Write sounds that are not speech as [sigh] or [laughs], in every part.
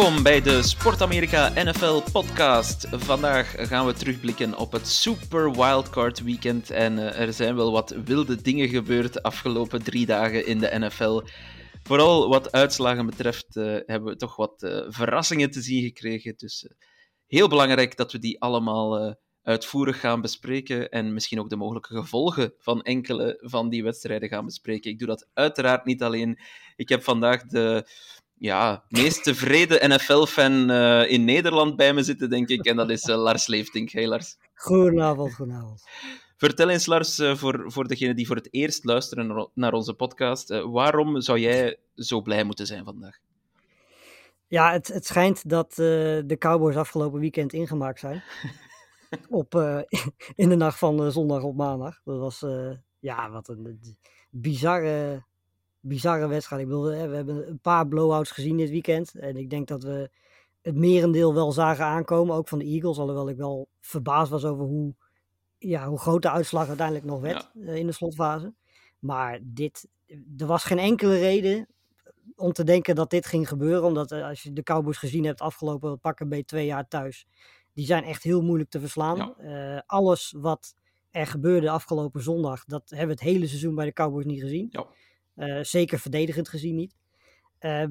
Welkom bij de Sport Amerika NFL podcast. Vandaag gaan we terugblikken op het Super Wildcard Weekend. En eh, er zijn wel wat wilde dingen gebeurd de afgelopen drie dagen in de NFL. Vooral wat uitslagen betreft eh, hebben we toch wat eh, verrassingen te zien gekregen. Dus heel belangrijk dat we die allemaal uitvoerig gaan bespreken. En misschien ook de mogelijke gevolgen van enkele van die wedstrijden gaan bespreken. Ik doe dat uiteraard niet alleen. Ik heb vandaag de ja, meest tevreden NFL-fan eh, in Nederland bij me zitten, denk ik. En dat is eh, Lars Leeftink. Hey Lars. Goedenavond, goedenavond. Vertel eens, Lars, eh, voor, voor degenen die voor het eerst luisteren naar, onze podcast, waarom zou jij zo blij moeten zijn vandaag? Ja, het, het schijnt dat de Cowboys afgelopen weekend ingemaakt zijn. [laughs] op, [laughs] in de nacht van zondag op maandag. Dat was, ja, wat een bizarre, bizarre wedstrijd. Ik bedoel, we hebben een paar blowouts gezien dit weekend. En ik denk dat we het merendeel wel zagen aankomen, ook van de Eagles. Alhoewel ik wel verbaasd was over hoe, ja, hoe groot de uitslag uiteindelijk nog werd eh, in de slotfase. Maar dit, er was geen enkele reden om te denken dat dit ging gebeuren. Omdat eh, als je de Cowboys gezien hebt afgelopen pakken bij twee jaar thuis. Die zijn echt heel moeilijk te verslaan. Ja. Eh, alles wat er gebeurde afgelopen zondag. Dat hebben we het hele seizoen bij de Cowboys niet gezien. Ja. Eh, zeker verdedigend gezien niet. Eh,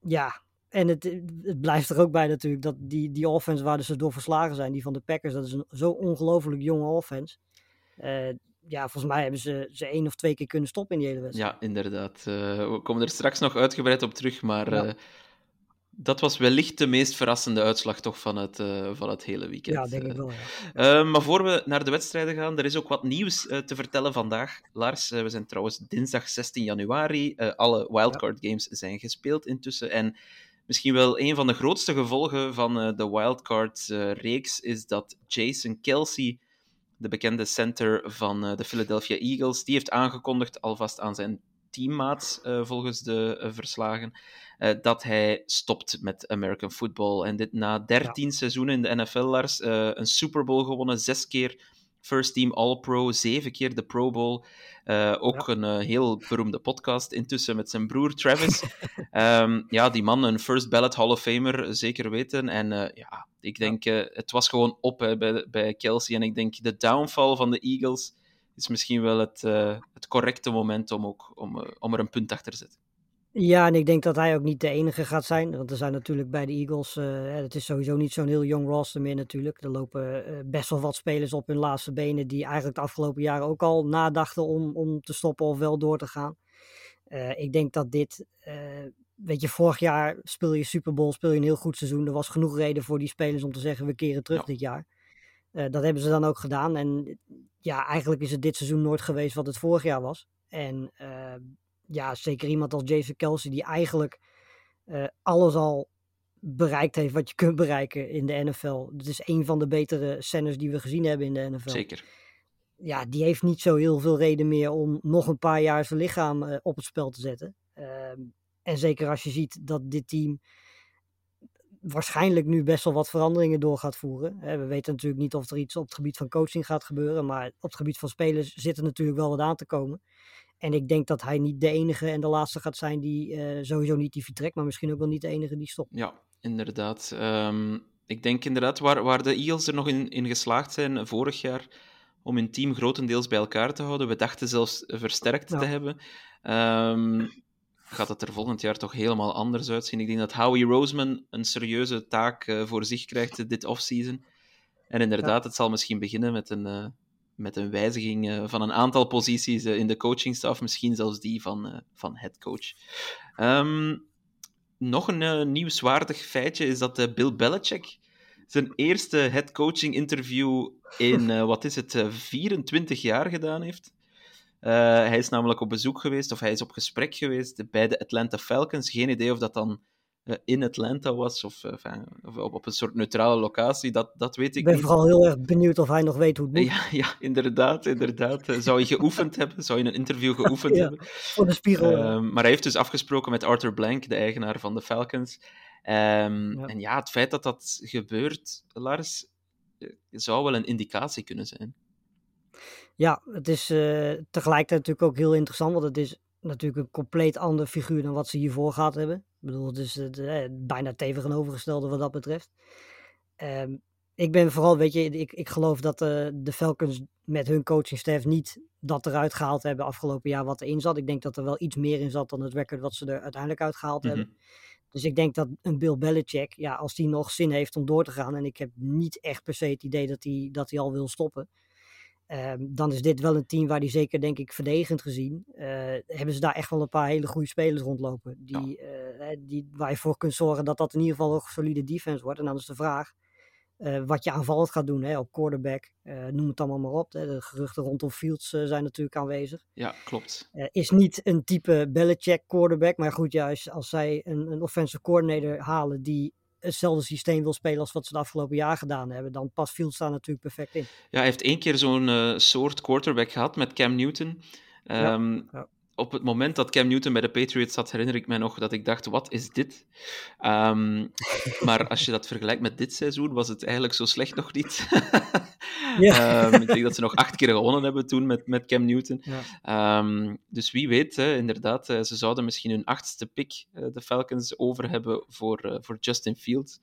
ja, en het, het blijft er ook bij natuurlijk dat die, die offense waar ze door verslagen zijn, die van de Packers, dat is een zo ongelooflijk jonge offense. Eh, ja, volgens mij hebben ze ze één of twee keer kunnen stoppen in die hele wedstrijd. Ja, inderdaad. Eh, we komen er straks nog uitgebreid op terug, maar Ja. Dat was wellicht de meest verrassende uitslag toch van het, eh, van het hele weekend. Ja, denk Eh, ik wel. Ja. Uh, maar voor we naar de wedstrijden gaan, er is ook wat nieuws uh, te vertellen vandaag. Lars, we zijn trouwens dinsdag 16 januari. Alle wildcard games zijn gespeeld intussen. En misschien wel een van de grootste gevolgen van de wildcard-reeks is dat Jason Kelsey, de bekende center van de Philadelphia Eagles, die heeft aangekondigd alvast aan zijn teammaats, uh, volgens de uh, verslagen, uh, dat hij stopt met American football. En dit na 13 ja. seizoenen in de NFL, Lars. Een Super Bowl gewonnen, zes keer First Team All-Pro, zeven keer de Pro Bowl. Ook ja. een heel beroemde podcast intussen met zijn broer Travis. um, [laughs] ja, die man, een First Ballot Hall of Famer, zeker weten. En ja, ik denk, het was gewoon op hè, bij, bij Kelsey. En ik denk, de downfall van de Eagles is misschien wel het, uh, het correcte moment om, ook, om, uh, om er een punt achter te zetten. Ja, en ik denk dat hij ook niet de enige gaat zijn. Want er zijn natuurlijk bij de Eagles, uh, het is sowieso niet zo'n heel jong roster meer natuurlijk. Er lopen best wel wat spelers op hun laatste benen die eigenlijk de afgelopen jaren ook al nadachten om, om te stoppen of wel door te gaan. Ik denk dat dit, weet je, vorig jaar speel je Super Bowl, speel je een heel goed seizoen. Er was genoeg reden voor die spelers om te zeggen we keren terug ja. dit jaar. Uh, dat hebben ze dan ook gedaan. En ja, eigenlijk is het dit seizoen nooit geweest wat het vorig jaar was. En ja, zeker iemand als Jason Kelsey, die eigenlijk uh, alles al bereikt heeft wat je kunt bereiken in de NFL. Het is een van de betere centers die we gezien hebben in de NFL. Zeker. Ja, die heeft niet zo heel veel reden meer om nog een paar jaar zijn lichaam uh, op het spel te zetten. Uh, en zeker als je ziet dat dit team waarschijnlijk nu best wel wat veranderingen door gaat voeren. We weten natuurlijk niet of er iets op het gebied van coaching gaat gebeuren, maar op het gebied van spelers zit er natuurlijk wel wat aan te komen. En ik denk dat hij niet de enige en de laatste gaat zijn die uh, sowieso niet die vertrekt, maar misschien ook wel niet de enige die stopt. Ja, inderdaad. Um, ik denk inderdaad waar, waar de Eagles er nog in, in geslaagd zijn vorig jaar om hun team grotendeels bij elkaar te houden. We dachten zelfs versterkt ja. te hebben. Um, gaat het er volgend jaar toch helemaal anders uitzien. Ik denk dat Howie Roseman een serieuze taak uh, voor zich krijgt dit offseason. En inderdaad, ja. het zal misschien beginnen met een, uh, met een wijziging uh, van een aantal posities in de coachingstaf, misschien zelfs die van, van headcoach. Um, nog een nieuwswaardig feitje is dat Bill Belichick zijn eerste headcoaching interview in, wat is het, 24 jaar gedaan heeft. Uh, hij is namelijk op bezoek geweest, of hij is op gesprek geweest bij de Atlanta Falcons. Geen idee of dat dan uh, in Atlanta was of, uh, of op, een soort neutrale locatie, dat, dat weet ik Ik ben niet. vooral heel erg benieuwd of hij nog weet hoe het moet. Ja, ja, inderdaad, inderdaad. Zou je geoefend hebben? Zou je een interview geoefend [laughs] Ja, hebben? Voor de spiegel. Ehm, maar hij heeft dus afgesproken met Arthur Blank, de eigenaar van de Falcons. Ehm, Ja. En ja, het feit dat dat gebeurt, Lars, eh, zou wel een indicatie kunnen zijn. Ja, het is eh, tegelijkertijd natuurlijk ook heel interessant, want het is natuurlijk een compleet ander figuur dan wat ze hiervoor gehad hebben. Ik bedoel, het is het, eh, bijna tegenovergestelde wat dat betreft. Ehm, ik ben vooral, weet je, ik, ik geloof dat eh, de Falcons met hun coachingstaf niet dat eruit gehaald hebben afgelopen jaar wat erin zat. Ik denk dat er wel iets meer in zat dan het record wat ze er uiteindelijk uitgehaald Mhm. hebben. Dus ik denk dat een Bill Belichick, ja, als die nog zin heeft om door te gaan, en ik heb niet echt per se het idee dat hij dat hij al wil stoppen, ehm, dan is dit wel een team waar die zeker, denk ik, verdedigend gezien, eh, hebben ze daar echt wel een paar hele goede spelers rondlopen. Die, eh, die, waar je voor kunt zorgen dat dat in ieder geval een solide defense wordt. En dan is de vraag eh, wat je aanvallend gaat doen hè, op quarterback, noem het allemaal maar op. Hè. De geruchten rondom Fields zijn natuurlijk aanwezig. Ja, klopt. Is niet een type Belichick quarterback. Maar goed, als, als zij een, een offensive coordinator halen die hetzelfde systeem wil spelen als wat ze de afgelopen jaar gedaan hebben, dan past Fields daar natuurlijk perfect in. Ja, hij heeft één keer zo'n eh, soort quarterback gehad met Cam Newton. Ja, Ehm, ja. Op het moment dat Cam Newton bij de Patriots zat, herinner ik mij nog dat ik dacht, wat is dit? Ehm, [laughs] maar als je dat vergelijkt met dit seizoen, was het eigenlijk zo slecht nog niet. [laughs] [laughs] Ja. Ehm, ik denk dat ze nog acht keer gewonnen hebben toen met, met Cam Newton. Ja. Ehm, dus wie weet, hè, inderdaad, eh, ze zouden misschien hun achtste pick, eh, de Falcons, over hebben voor, eh, voor Justin Fields.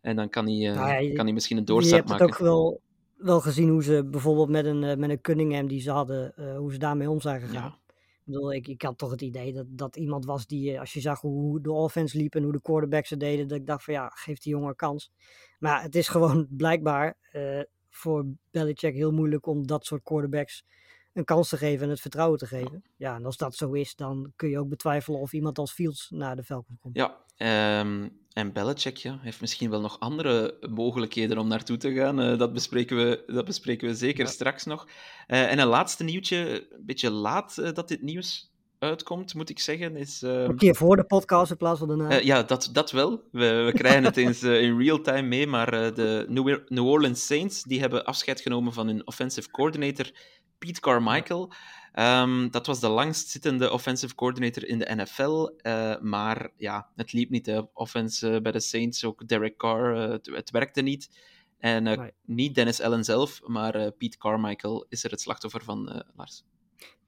En dan kan hij, Nou ja, je- kan hij misschien een Je doorstap hebt het maken. ook wel, wel gezien hoe ze bijvoorbeeld met een, met een Cunningham die ze hadden, hoe ze daarmee om zijn gegaan. Bedoel, ik, ik had toch het idee dat, dat iemand was die, eh, als je zag hoe, de offense liep en hoe de quarterbacks het deden, dat ik dacht van ja, geef die jongen een kans. Maar het is gewoon [laughs] blijkbaar eh, voor Belichick heel moeilijk om dat soort quarterbacks een kans te geven en het vertrouwen te geven. Ja, en als dat zo is, dan kun je ook betwijfelen of iemand als Fields naar de Falcons komt. Ja, ehm, en Belichick ja, heeft misschien wel nog andere mogelijkheden om naartoe te gaan. Eh, dat, bespreken we, dat bespreken we zeker Ja. straks nog. Eh, en een laatste nieuwtje, een beetje laat eh, dat dit nieuws uitkomt, moet ik zeggen, is... ehm, Een keer voor de podcast in plaats van daarna. ja, dat, dat wel. We, we krijgen het eens in real time mee, maar de New, New Orleans Saints die hebben afscheid genomen van hun offensive coordinator Pete Carmichael. Ehm, dat was de langstzittende offensive coordinator in de NFL, eh, maar ja, het liep niet. Hè. Offense eh, bij de Saints, ook Derek Carr, eh, het, het werkte niet. En Nee. niet Dennis Allen zelf, maar Pete Carmichael is er het slachtoffer van, Lars.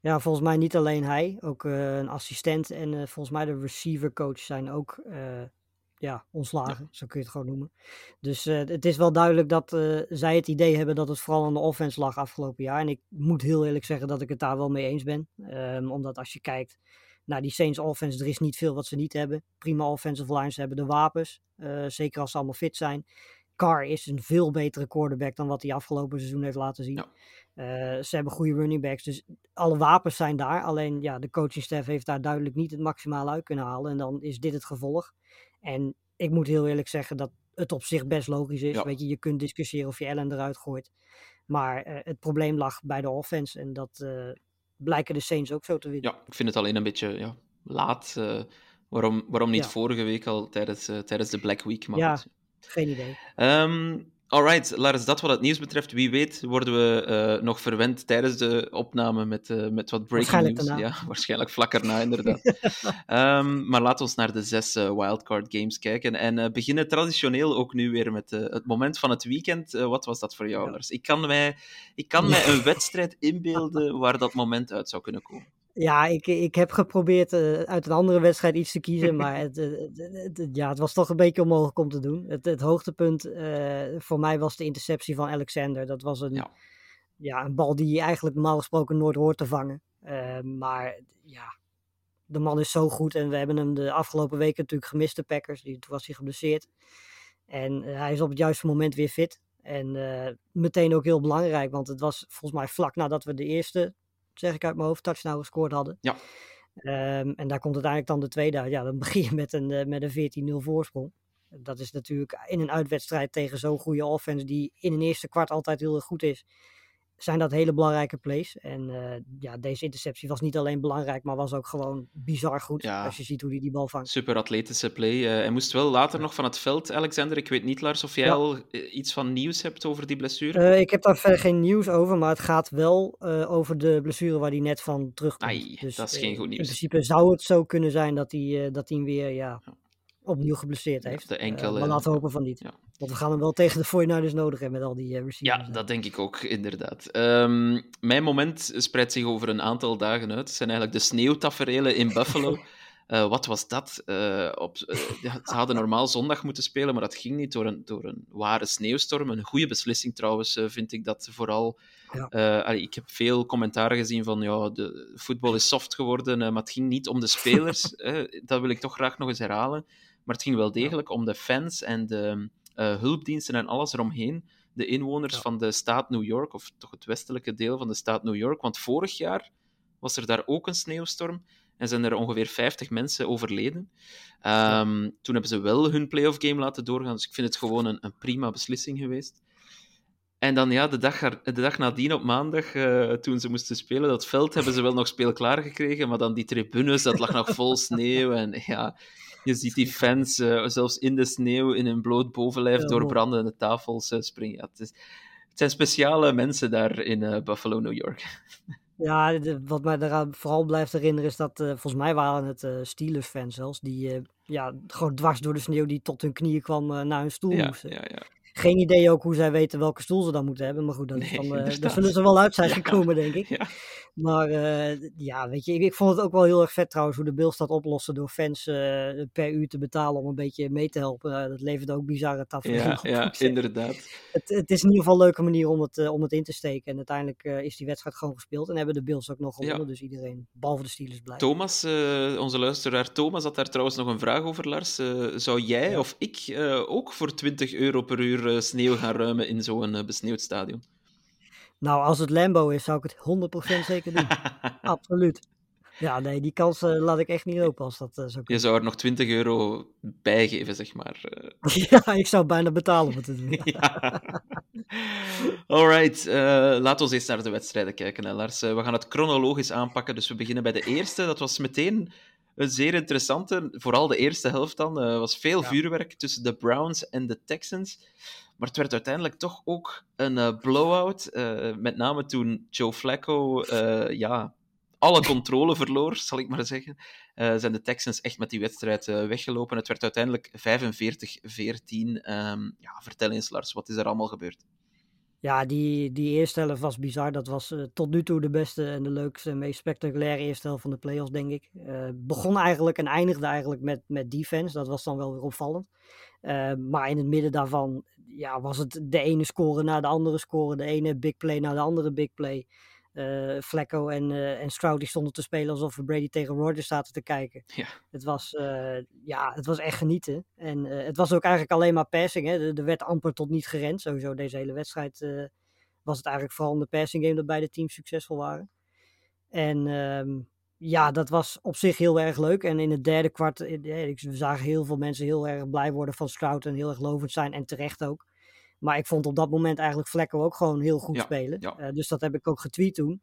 Ja, volgens mij niet alleen hij, ook een assistent en volgens mij de receiver coach zijn ook ja, ontslagen, zo kun je het gewoon noemen. Dus eh, het is wel duidelijk dat eh, zij het idee hebben dat het vooral aan de offense lag afgelopen jaar. En ik moet heel eerlijk zeggen dat ik het daar wel mee eens ben. Ehm, omdat als je kijkt naar die Saints offense, er is niet veel wat ze niet hebben. Prima offensive lines, ze hebben de wapens, eh, zeker als ze allemaal fit zijn. Carr is een veel betere quarterback dan wat hij afgelopen seizoen heeft laten zien. Ja. Ze hebben goede running backs, dus alle wapens zijn daar. Alleen ja, de coachingstaf heeft daar duidelijk niet het maximale uit kunnen halen. En dan is dit het gevolg. En ik moet heel eerlijk zeggen dat het op zich best logisch is. Ja. Weet je, je kunt discussiëren of je Allen eruit gooit. Maar eh, het probleem lag bij de offense. En dat eh, blijken de Saints ook zo te weten. Ja, ik vind het alleen een beetje ja, laat. eh, waarom, waarom niet Ja. vorige week al tijdens, tijdens de Black Week? Maar Ja. goed. Geen idee. Ehm, alright, Lars, dat wat het nieuws betreft. Wie weet worden we eh, nog verwend tijdens de opname met, eh, met wat breaking news. daarna. Ja, [laughs] waarschijnlijk vlak erna, inderdaad. [laughs] Ehm, maar laten we naar de zes eh, wildcard games kijken. En beginnen traditioneel ook nu weer met het moment van het weekend. Wat was dat voor jou, Ja. Lars? Ik kan mij, ik kan mij een [laughs] wedstrijd inbeelden waar dat moment uit zou kunnen komen. Ja, ik, ik heb geprobeerd eh, uit een andere wedstrijd iets te kiezen, [laughs] maar het, eh, het, het- ja, het was toch een beetje onmogelijk om te doen. Het, het hoogtepunt eh, voor mij was de interceptie van Alexander. Dat was een, Ja. ja. een bal die je eigenlijk normaal gesproken nooit hoort te vangen. Maar ja, de man is zo goed en we hebben hem de afgelopen weken natuurlijk gemist, de Packers. Die, toen was hij geblesseerd. En hij is op het juiste moment weer fit. En meteen ook heel belangrijk, want het was volgens mij vlak nadat we de eerste, zeg ik uit mijn hoofd, touchdown gescoord hadden. Ja. Ehm, en daar komt uiteindelijk dan de tweede. Ja, dan [laughs] begin je met een, eh, met een 14-0 voorsprong. Dat is natuurlijk in een uitwedstrijd tegen zo'n goede offense, die in een eerste kwart altijd heel erg goed is. Zijn dat hele belangrijke plays. En eh, ja, deze interceptie was niet alleen belangrijk, maar was ook gewoon bizar goed. Ja. Als je ziet hoe hij die bal vangt. Super atletische play. Eh, hij moest wel later nog van het veld, Alexander. Ik weet niet, Lars, of jij Ja. al eh, iets van nieuws hebt over die blessure. Ik heb daar verder geen nieuws over, maar het gaat wel over de blessure waar hij net van terugkomt. Ai, dus, dat is geen goed In nieuws. principe zou het zo kunnen zijn dat hij, dat hij weer ja, opnieuw geblesseerd heeft. de Eh, maar laten we hopen van niet. Want we gaan hem wel tegen de 49ers nodig hebben met al die eh, receivers. Ja, dat denk ik ook, inderdaad. Ehm, mijn moment spreidt zich over een aantal dagen uit. Het zijn eigenlijk de sneeuwtaferelen in Buffalo. [laughs] Eh, wat was dat? Op, ze hadden normaal zondag moeten spelen, maar dat ging niet door een, door een ware sneeuwstorm. Een goede beslissing trouwens, vind ik dat vooral. Ja. Allee, ik heb veel commentaren gezien van ja, de voetbal is soft geworden, maar het ging niet om de spelers. [laughs] dat wil ik toch graag nog eens herhalen. Maar het ging wel degelijk om de fans en de eh, hulpdiensten en alles eromheen. De inwoners Ja. van de staat New York, of toch het westelijke deel van de staat New York. Want vorig jaar was er daar ook een sneeuwstorm en zijn er ongeveer 50 mensen overleden. Ehm, Toen hebben ze wel hun playoff game laten doorgaan, dus ik vind het gewoon een, een prima beslissing geweest. En dan ja, de dag, de dag nadien op maandag, eh, toen ze moesten spelen, dat veld hebben ze wel nog speelklaar gekregen, maar dan die tribunes, dat lag nog vol [laughs] sneeuw. En ja, je ziet die fans eh, zelfs in de sneeuw, in hun bloot bovenlijf, Ja, door brandende tafels eh, springen. Ja, het, is, het zijn speciale mensen daar in eh, Buffalo, New York. [laughs] Ja, de- wat mij daaraan vooral blijft herinneren is dat, volgens mij waren het Steelers-fans zelfs, die ja, gewoon dwars door de sneeuw die tot hun knieën kwam naar hun stoel Ja, moesten. ja, ja. Geen idee ook hoe zij weten welke stoel ze dan moeten hebben, maar goed, dat Nee, dan, eh, daar zullen ze wel uit zijn Ja. gekomen, denk ik. Ja. Maar eh, ja, weet je, ik, ik vond het ook wel heel erg vet trouwens hoe de Bills dat oplossen door fans eh, per uur te betalen om een beetje mee te helpen. Dat levert ook bizarre Ja, op. ja, inderdaad. het, het is in ieder geval een leuke manier om het, om het in te steken. En uiteindelijk is die wedstrijd gewoon gespeeld en hebben de Bills ook nog gewonnen. Dus iedereen, behalve de Steelers, blij. Thomas, onze luisteraar Thomas, had daar trouwens nog een vraag over, Lars. Zou jij of ik ook voor 20 euro per uur eh, sneeuw gaan ruimen in zo'n eh, besneeuwd stadion? Nou, als het Lambo is, zou ik het 100% zeker doen. [laughs] Absoluut. Ja, nee, die kans eh, laat ik echt niet lopen als dat zou Je zou er nog 20 euro bijgeven, zeg maar. [laughs] Ja, ik zou bijna betalen om het te doen. [laughs] Ja. Alright, laten we eens naar de wedstrijden kijken, hè, Lars. We gaan het chronologisch aanpakken, dus we beginnen bij de eerste. Dat was meteen een zeer interessante, vooral de eerste helft dan. Er was veel Ja. vuurwerk tussen de Browns en de Texans. Maar het werd uiteindelijk toch ook een eh, blowout. eh, met name toen Joe Flacco eh, ja, alle controle verloor, zal ik maar zeggen. eh, zijn de Texans echt met die wedstrijd eh, weggelopen. Het werd uiteindelijk 45-14. Ehm, ja, vertel eens, Lars, wat is er allemaal gebeurd? Ja, die, die eerste helft was bizar. Dat was eh, tot nu toe de beste en de leukste en meest spectaculaire eerste helft van de playoffs, denk ik. Eh, begon eigenlijk en eindigde eigenlijk met, met defense. Dat was dan wel weer opvallend. Eh, maar in het midden daarvan ja, was het de ene score na de andere score. De ene big play na de andere big play. Flacco en, eh en Stroud die stonden te spelen alsof we Brady tegen Rodgers zaten te kijken. Ja. Het was, eh, ja, het was echt genieten. En het was ook eigenlijk alleen maar passing. Hè. Er, er werd amper tot niet gerend. Sowieso deze hele wedstrijd was het eigenlijk vooral in de passing game dat beide teams succesvol waren. En ehm, ja, dat was op zich heel erg leuk. En in het derde kwart, we zagen heel veel mensen heel erg blij worden van Stroud en heel erg lovend zijn. En terecht ook. Maar ik vond op dat moment eigenlijk Vlekken ook gewoon heel goed Ja, spelen. ja. Eh, dus dat heb ik ook getweet toen.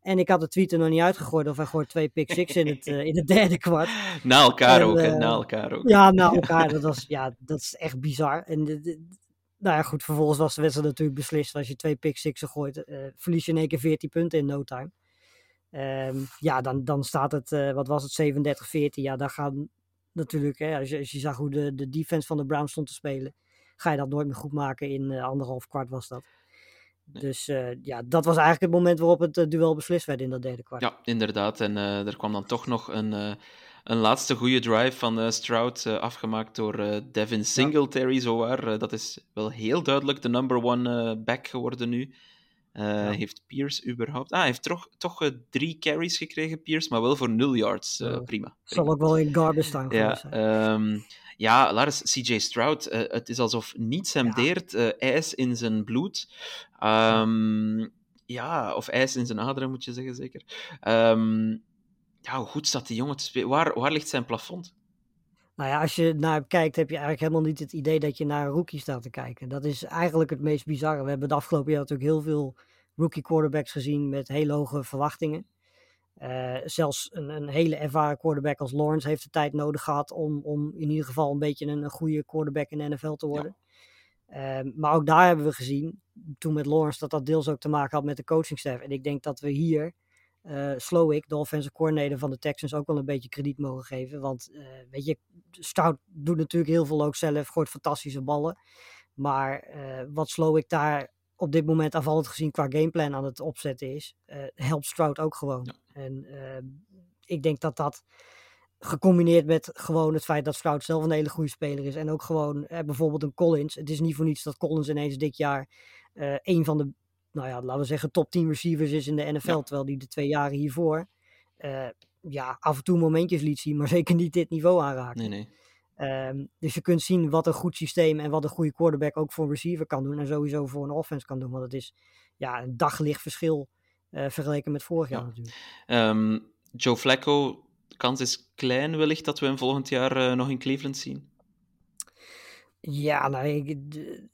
En ik had de tweet er nog niet uitgegooid of hij gooit twee pick six in het, eh, in het [laughs] derde kwart. Na elkaar En, ook, eh, Na elkaar ook. Ja, na [laughs] elkaar. Dat, was, ja, dat is echt bizar. En de, de- nou ja, goed, vervolgens was de wedstrijd natuurlijk beslist. Als je twee pick sixen gooit, verlies je in één keer 14 punten in no time. Ehm, ja, dan, dan staat het, wat was het, 37-14. Ja, daar gaan natuurlijk, hè, als, je, als je zag hoe de, de defense van de Browns stond te spelen, ga je dat nooit meer goed maken. In eh, anderhalf kwart was dat. Dus eh, ja, dat was eigenlijk het moment waarop het eh, duel beslist werd in dat derde kwart. Ja, inderdaad. En eh, er kwam dan toch nog een, een laatste goede drive van Stroud, afgemaakt door Devin Singletary, zowaar. Eh, dat is wel heel duidelijk de number one back geworden nu. Heeft Pierce überhaupt... Ah, hij heeft toch, toch drie carries gekregen, Pierce, maar wel voor nul yards. Ja. prima. Zal ook wel in garbage time Ja, zijn. Ja, Lars, CJ Stroud, eh, het is alsof niets hem Ja. deert. eh, ijs in zijn bloed. Ehm, ja, of ijs in zijn aderen, moet je zeggen, zeker. Ehm, ja, hoe goed staat die jongen te spelen? Waar, waar ligt zijn plafond? Nou ja, als je naar hem kijkt, heb je eigenlijk helemaal niet het idee dat je naar een rookie staat te kijken. Dat is eigenlijk het meest bizarre. We hebben de afgelopen jaar natuurlijk heel veel rookie quarterbacks gezien met hele hoge verwachtingen. Uh, zelfs een, een, hele ervaren quarterback als Lawrence heeft de tijd nodig gehad om, om in ieder geval een beetje een, een goede quarterback in de NFL te worden. Ja. Uh, maar ook daar hebben we gezien, toen met Lawrence, dat dat deels ook te maken had met de coachingstaff. En ik denk dat we hier uh, Slowick, de offensive coordinator van de Texans, ook wel een beetje krediet mogen geven. Want weet je, Stout doet natuurlijk heel veel ook zelf, gooit fantastische ballen. Maar wat Slowick daar op dit moment aanvallend gezien qua gameplan aan het opzetten is, helpt Stroud ook gewoon. Ja. En uh, ik denk dat dat gecombineerd met gewoon het feit dat Stroud zelf een hele goede speler is. En ook gewoon eh, bijvoorbeeld een Collins. Het is niet voor niets dat Collins ineens dit jaar een van de, nou ja, laten we zeggen, top 10 receivers is in de NFL. Ja. Terwijl die de twee jaren hiervoor ja, af en toe momentjes liet zien, maar [laughs] zeker niet dit niveau aanraken. Nee, nee. Um, dus je kunt zien wat een goed systeem en wat een goede quarterback ook voor een receiver kan doen. En sowieso voor een offense kan doen. Want het is ja, een daglicht verschil uh, vergeleken met vorig jaar ja. natuurlijk. Um, Joe Flacco, de kans is klein wellicht dat we hem volgend jaar uh, nog in Cleveland zien. Ja, nou, ik,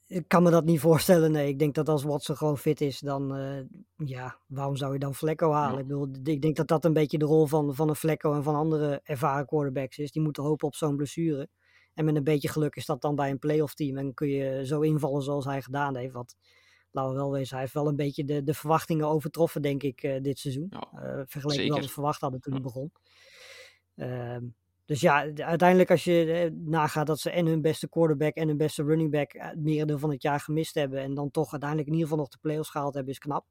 ik, kan me dat niet voorstellen. Nee, ik denk dat als Watson gewoon fit is, dan uh, ja, waarom zou je dan Flecko halen? Ja. Ik, bedoel, ik denk dat dat een beetje de rol van, van een Flecko en van andere ervaren quarterbacks is. Die moeten hopen op zo'n blessure. En met een beetje geluk is dat dan bij een playoff team. En kun je zo invallen zoals hij gedaan heeft. Wat, laten we wel wezen, hij heeft wel een beetje de, de verwachtingen overtroffen, denk ik, uh, dit seizoen. Ja, uh, vergeleken met wat we verwacht hadden toen ja. het begon. Uh, dus ja, uiteindelijk als je eh, nagaat dat ze en hun beste quarterback en hun beste running back het merendeel van het jaar gemist hebben. En dan toch uiteindelijk in ieder geval nog de playoffs gehaald hebben, is knap.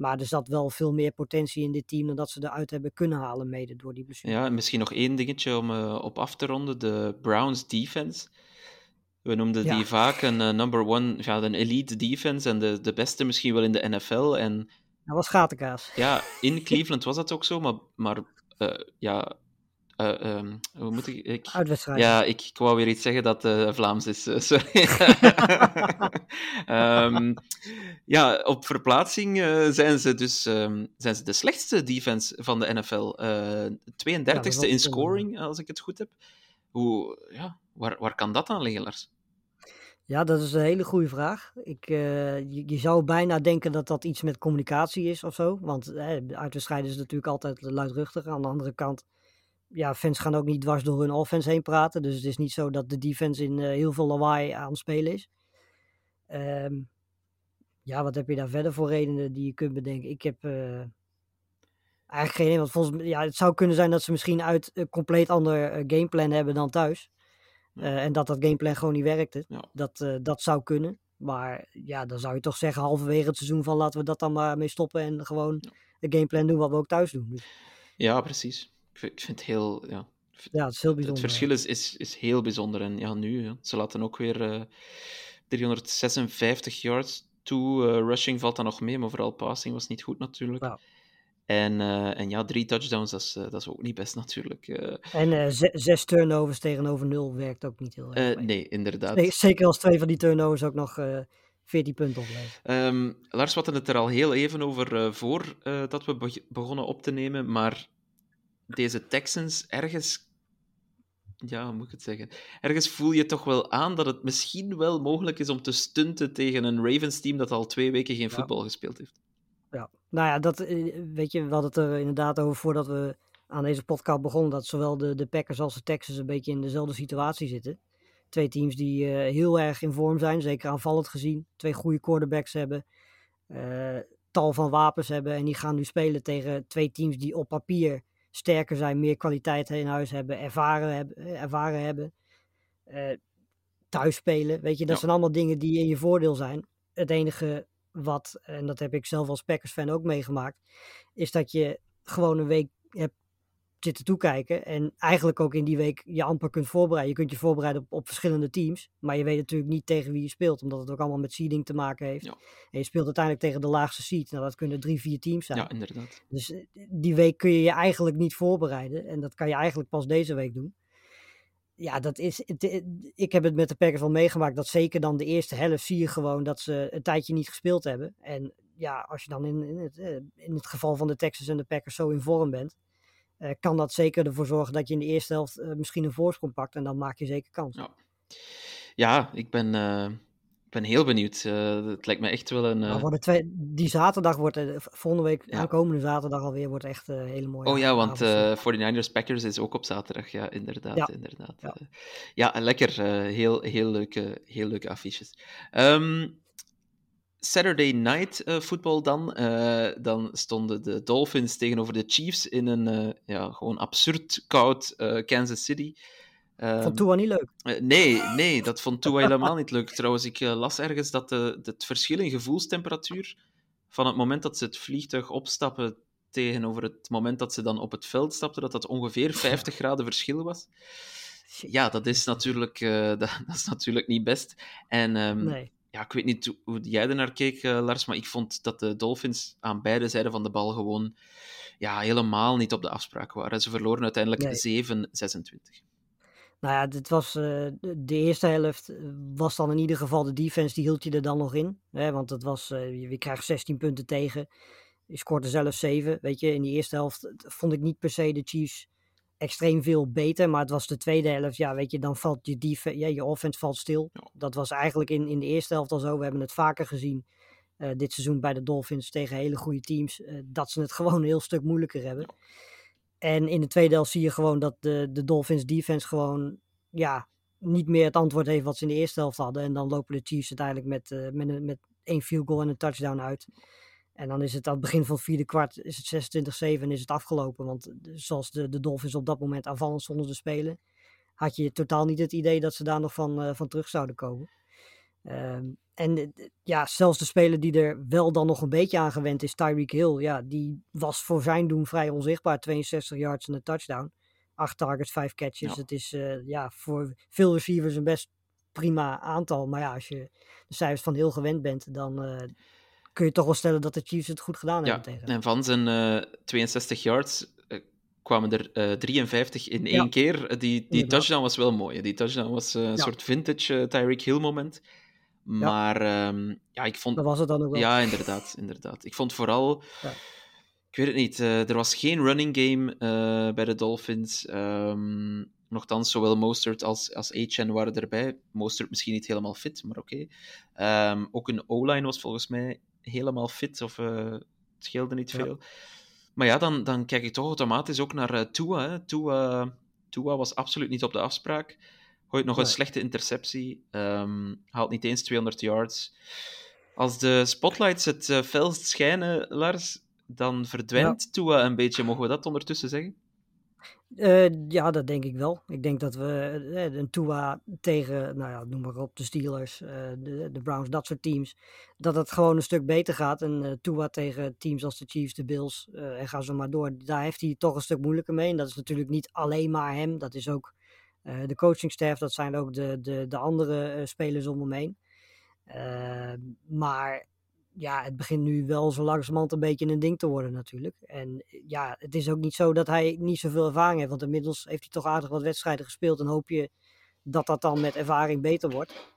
Maar er zat wel veel meer potentie in dit team dan dat ze eruit hebben kunnen halen, mede door die blessure. Ja, misschien nog één dingetje om uh, op af te ronden. De Browns defense. We noemden ja. die vaak een uh, number one, ja, een elite defense en de, de beste misschien wel in de NFL. En, dat was gatenkaas. Ja, in [laughs] Cleveland was dat ook zo, maar, maar uh, ja, uh, um, hoe moet ik... ik ja, ik, ik wou weer iets zeggen dat uh, Vlaams is, uh, sorry. um, [laughs] ja, op verplaatsing zijn ze dus um, zijn ze de slechtste defense van de NFL. 32e ja, in scoring, als ik het goed heb. Hoe, ja, waar, waar kan dat aan liggen, Lars? Ja, dat is een hele goede vraag. Ik, je, je, zou bijna denken dat dat iets met communicatie is of zo. Want uitwedstrijden is natuurlijk altijd luidruchtig. Aan de andere kant ja, fans gaan ook niet dwars door hun offense heen praten. Dus het is niet zo dat de defense in uh, heel veel lawaai aan het spelen is. Um, ja, wat heb je daar verder voor redenen die je kunt bedenken? Ik heb uh, eigenlijk geen idee. Want volgens ja, het zou kunnen zijn dat ze misschien uit een compleet ander uh, gameplan hebben dan thuis. en dat dat gameplan gewoon niet werkte. Ja. Dat, dat zou kunnen. Maar ja, dan zou je toch zeggen halverwege het seizoen van laten we dat dan maar mee stoppen. En gewoon de gameplan doen wat we ook thuis doen. Dus. Ja, precies ik vind het heel. Ja, ja het is heel bijzonder. Het verschil is, is, is heel bijzonder. En ja, nu, ja, ze laten ook weer uh, 356 yards toe. Uh, rushing valt dan nog mee, maar vooral passing was niet goed natuurlijk. Ja. En, uh, en ja, drie touchdowns, dat is, dat is ook niet best natuurlijk. en zes turnovers tegenover nul werkt ook niet heel erg. nee, inderdaad. Nee, zeker als twee van die turnovers ook nog 14 punten opleveren. Um, Lars, we hadden het er al heel even over voor dat we be begonnen op te nemen, maar deze Texans ergens. Ja, hoe moet ik het zeggen? Ergens voel je toch wel aan dat het misschien wel mogelijk is om te stunten tegen een Ravens-team dat al twee weken geen voetbal gespeeld heeft. Ja, nou ja, dat, weet je, we hadden het er inderdaad over voordat we aan deze podcast begonnen. Dat zowel de, de Packers als de Texans een beetje in dezelfde situatie zitten. Twee teams die uh, heel erg in vorm zijn, zeker aanvallend gezien. Twee goede quarterbacks hebben. Uh, tal van wapens hebben. En die gaan nu spelen tegen twee teams die op papier sterker zijn, meer kwaliteit in huis hebben, ervaren hebben, ervaren hebben uh, thuis spelen. Weet je, dat ja. zijn allemaal dingen die in je voordeel zijn. Het enige wat, en dat heb ik zelf als Packers-fan ook meegemaakt, is dat je gewoon een week hebt zitten toekijken. En eigenlijk ook in die week je amper kunt voorbereiden. Je kunt je voorbereiden op, op verschillende teams. Maar je weet natuurlijk niet tegen wie je speelt. Omdat het ook allemaal met seeding te maken heeft. Ja. En je speelt uiteindelijk tegen de laagste seed. Nou, dat kunnen drie, vier teams zijn. Ja, inderdaad. Dus die week kun je je eigenlijk niet voorbereiden. En dat kan je eigenlijk pas deze week doen. Ja, dat is. Het, ik heb het met de Packers wel meegemaakt. Dat zeker dan de eerste helft zie je gewoon dat ze een tijdje niet gespeeld hebben. En ja, als je dan in, in, het, in het geval van de Texans en de Packers zo in vorm bent uh, kan dat zeker ervoor zorgen dat je in de eerste helft uh, misschien een voorsprong pakt. En dan maak je zeker kans. Ja, ja ik ben, uh, ben heel benieuwd. Het lijkt me echt wel een. Uh... twee, die zaterdag wordt, volgende week, ja. aankomende zaterdag alweer, wordt echt een hele mooie. Oh ja, want 49ers Packers is ook op zaterdag. Ja, inderdaad. Ja, inderdaad. ja. ja lekker. heel, heel, leuke, heel leuke affiches. Um, Saturday Night uh, Football dan. Uh, dan stonden de Dolphins tegenover de Chiefs in een uh, ja, gewoon absurd koud Kansas City. Um, vond Tua niet leuk? nee, nee, dat vond Tua helemaal niet leuk. Trouwens, ik las ergens dat de, het verschil in gevoelstemperatuur van het moment dat ze het vliegtuig opstappen tegenover het moment dat ze dan op het veld stapten, dat dat ongeveer 50 graden verschil was. Ja, dat is natuurlijk, [laughs] dat, dat, is natuurlijk niet best. En um, nee ja, ik weet niet hoe jij er naar keek, uh, Lars, maar ik vond dat de Dolphins aan beide zijden van de bal gewoon ja, helemaal niet op de afspraak waren. Ze verloren uiteindelijk nee. 7-26. Nou ja, dit was, uh, de eerste helft eh, was dan in ieder geval de defense, die hield je er dan nog in. Hè? Want het was, uh, je krijgt 16 punten tegen. Je scoorde zelf 7. Weet je, in die eerste helft vond ik niet per se de Chiefs extreem veel beter. Maar het was de tweede helft. Ja, weet je, dan valt je, defense, ja, je offense valt stil. Dat was eigenlijk in, in de eerste helft al zo. We hebben het vaker gezien uh, dit seizoen bij de Dolphins tegen hele goede teams. Uh, dat ze het [laughs] gewoon een heel stuk moeilijker hebben. En in de tweede helft zie je gewoon dat de, de Dolphins defense gewoon ja, niet meer het antwoord heeft wat ze in de eerste helft hadden. En dan lopen de Chiefs uiteindelijk met, uh, met, met één field goal en een touchdown uit. En dan is het aan het begin van het vierde kwart is het 26-7 en is het afgelopen. Want eh, zoals de, de Dolphins op dat moment aanvallend stonden te spelen, had je totaal niet het idee dat ze daar nog van, uh, van terug zouden komen. Um, en eh, ja, zelfs de speler die er wel dan nog een beetje aan gewend is, Tyreek Hill, ja, die was voor zijn doen vrij onzichtbaar. 62 yards en een touchdown. 8 targets, 5 catches. Het is uh, ja, voor veel receivers een best prima aantal. Maar ja, als je de cijfers van heel gewend bent, dan, uh, kun je toch wel stellen dat de Chiefs het goed gedaan hebben tegen. En van zijn uh, eh, 62 yards uh, kwamen er uh, eh, 53 in één keer. Die, die touchdown was wel mooi. Die touchdown was een ja. soort vintage Tyreek Hill moment. Maar ja. Um, ja, ik vond... Dat was het dan ook wel. Ja, inderdaad. inderdaad. Ik vond vooral... Ik weet het niet. er was geen running game bij de Dolphins. Um, Nochtans, zowel Mostert als, als Etienne waren erbij. Mostert misschien niet helemaal fit, maar oké. Okay. Um, ook een O-line was volgens mij helemaal fit, of uh, het scheelde niet veel. Ja. Maar ja, dan, dan kijk ik toch automatisch ook naar uh, Tua, hè. Tua. Tua was absoluut niet op de afspraak. Gooit nog nee. een slechte interceptie. Um, haalt niet eens 200 yards. Als de spotlights het uh, felst schijnen, Lars, dan verdwijnt ja. Tua een beetje. Mogen we dat ondertussen zeggen? Uh, ja, dat denk ik wel. Ik denk dat we uh, een Tua tegen, nou ja, noem maar op, de Steelers, uh, de, de, Browns, dat soort teams, dat het gewoon een stuk beter gaat. En Tua tegen teams als de Chiefs, de Bills, en ga zo maar door. Daar heeft hij toch een stuk moeilijker mee. En dat is natuurlijk niet alleen maar hem. Dat is ook de coachingstaff, dat zijn ook de, de, de andere spelers om hem heen. maar ja, het begint nu wel zo langzamerhand een beetje een ding te worden natuurlijk. En ja, het is ook niet zo dat hij niet zoveel ervaring heeft. Want inmiddels heeft hij toch aardig wat wedstrijden gespeeld. En hoop je dat dat dan met ervaring beter wordt.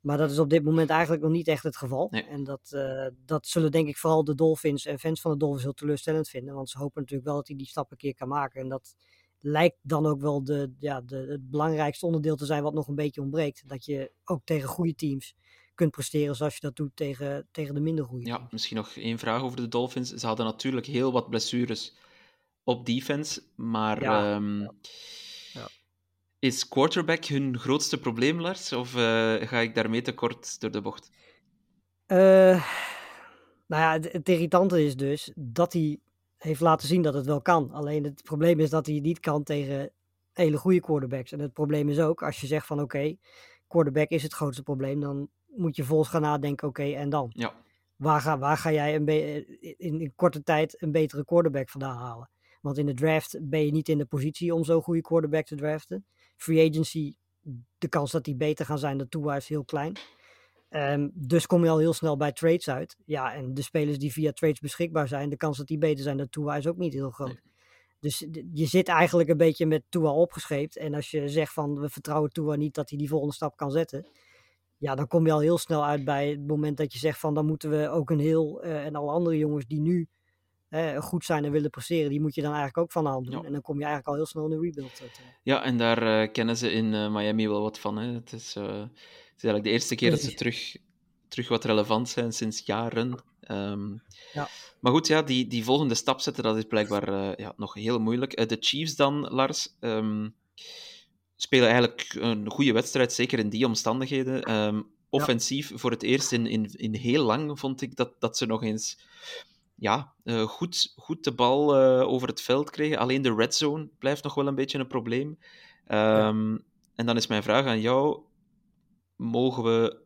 Maar dat is op dit moment eigenlijk nog niet echt het geval. Nee. En dat, uh, dat zullen denk ik vooral de Dolphins en fans van de Dolphins heel teleurstellend vinden. Want ze hopen natuurlijk wel dat hij die stap een keer kan maken. En dat lijkt dan ook wel de, ja, de, het belangrijkste onderdeel te zijn wat nog een beetje ontbreekt. Dat je ook tegen goede teams kunt presteren zoals je dat doet tegen, tegen de minder goede. Ja, misschien nog één vraag over de Dolphins. Ze hadden natuurlijk heel wat blessures op defense, maar ja. Um, ja. is quarterback hun grootste probleem, Lars? Of uh, ga ik daarmee te kort door de bocht? Uh, nou ja, het, het irritante is dus dat hij heeft laten zien dat het wel kan. Alleen het probleem is dat hij het niet kan tegen hele goede quarterbacks. En het probleem is ook, als je zegt van oké, okay, quarterback is het grootste probleem, dan moet je volgens gaan nadenken, oké, okay, en dan? Ja. Waar, ga, waar ga jij een in, in korte tijd een betere quarterback vandaan halen? Want in de draft ben je niet in de positie om zo'n goede quarterback te draften. Free agency, de kans dat die beter gaan zijn dan Tua is heel klein. Um, dus kom je al heel snel bij trades uit. Ja, en de spelers die via trades beschikbaar zijn, de kans dat die beter zijn dan Tua is ook niet heel groot. Nee. Dus je zit eigenlijk een beetje met Tua opgescheept. En als je zegt van we vertrouwen Tua niet dat hij die volgende stap kan zetten ja, dan kom je al heel snel uit bij het moment dat je zegt van dan moeten we ook een heel uh, en alle andere jongens die nu uh, goed zijn en willen presteren, die moet je dan eigenlijk ook van de hand doen. Ja. En dan kom je eigenlijk al heel snel in een rebuild. Uit. Ja, en daar uh, kennen ze in Miami wel wat van. Hè. Het is is eigenlijk de eerste keer dat ze terug, terug wat relevant zijn sinds jaren. Ehm, Ja. Maar goed, ja, die, die volgende stap zetten, dat is blijkbaar eh, ja, nog heel moeilijk. Eh, de Chiefs dan, Lars, ehm, spelen eigenlijk een goede wedstrijd, zeker in die omstandigheden. Ehm, offensief, voor het eerst in, in, in heel lang, vond ik dat, dat ze nog eens ja, eh, goed, goed de bal eh, over het veld kregen. Alleen de red zone blijft nog wel een beetje een probleem. Ehm, En dan is mijn vraag aan jou: mogen we,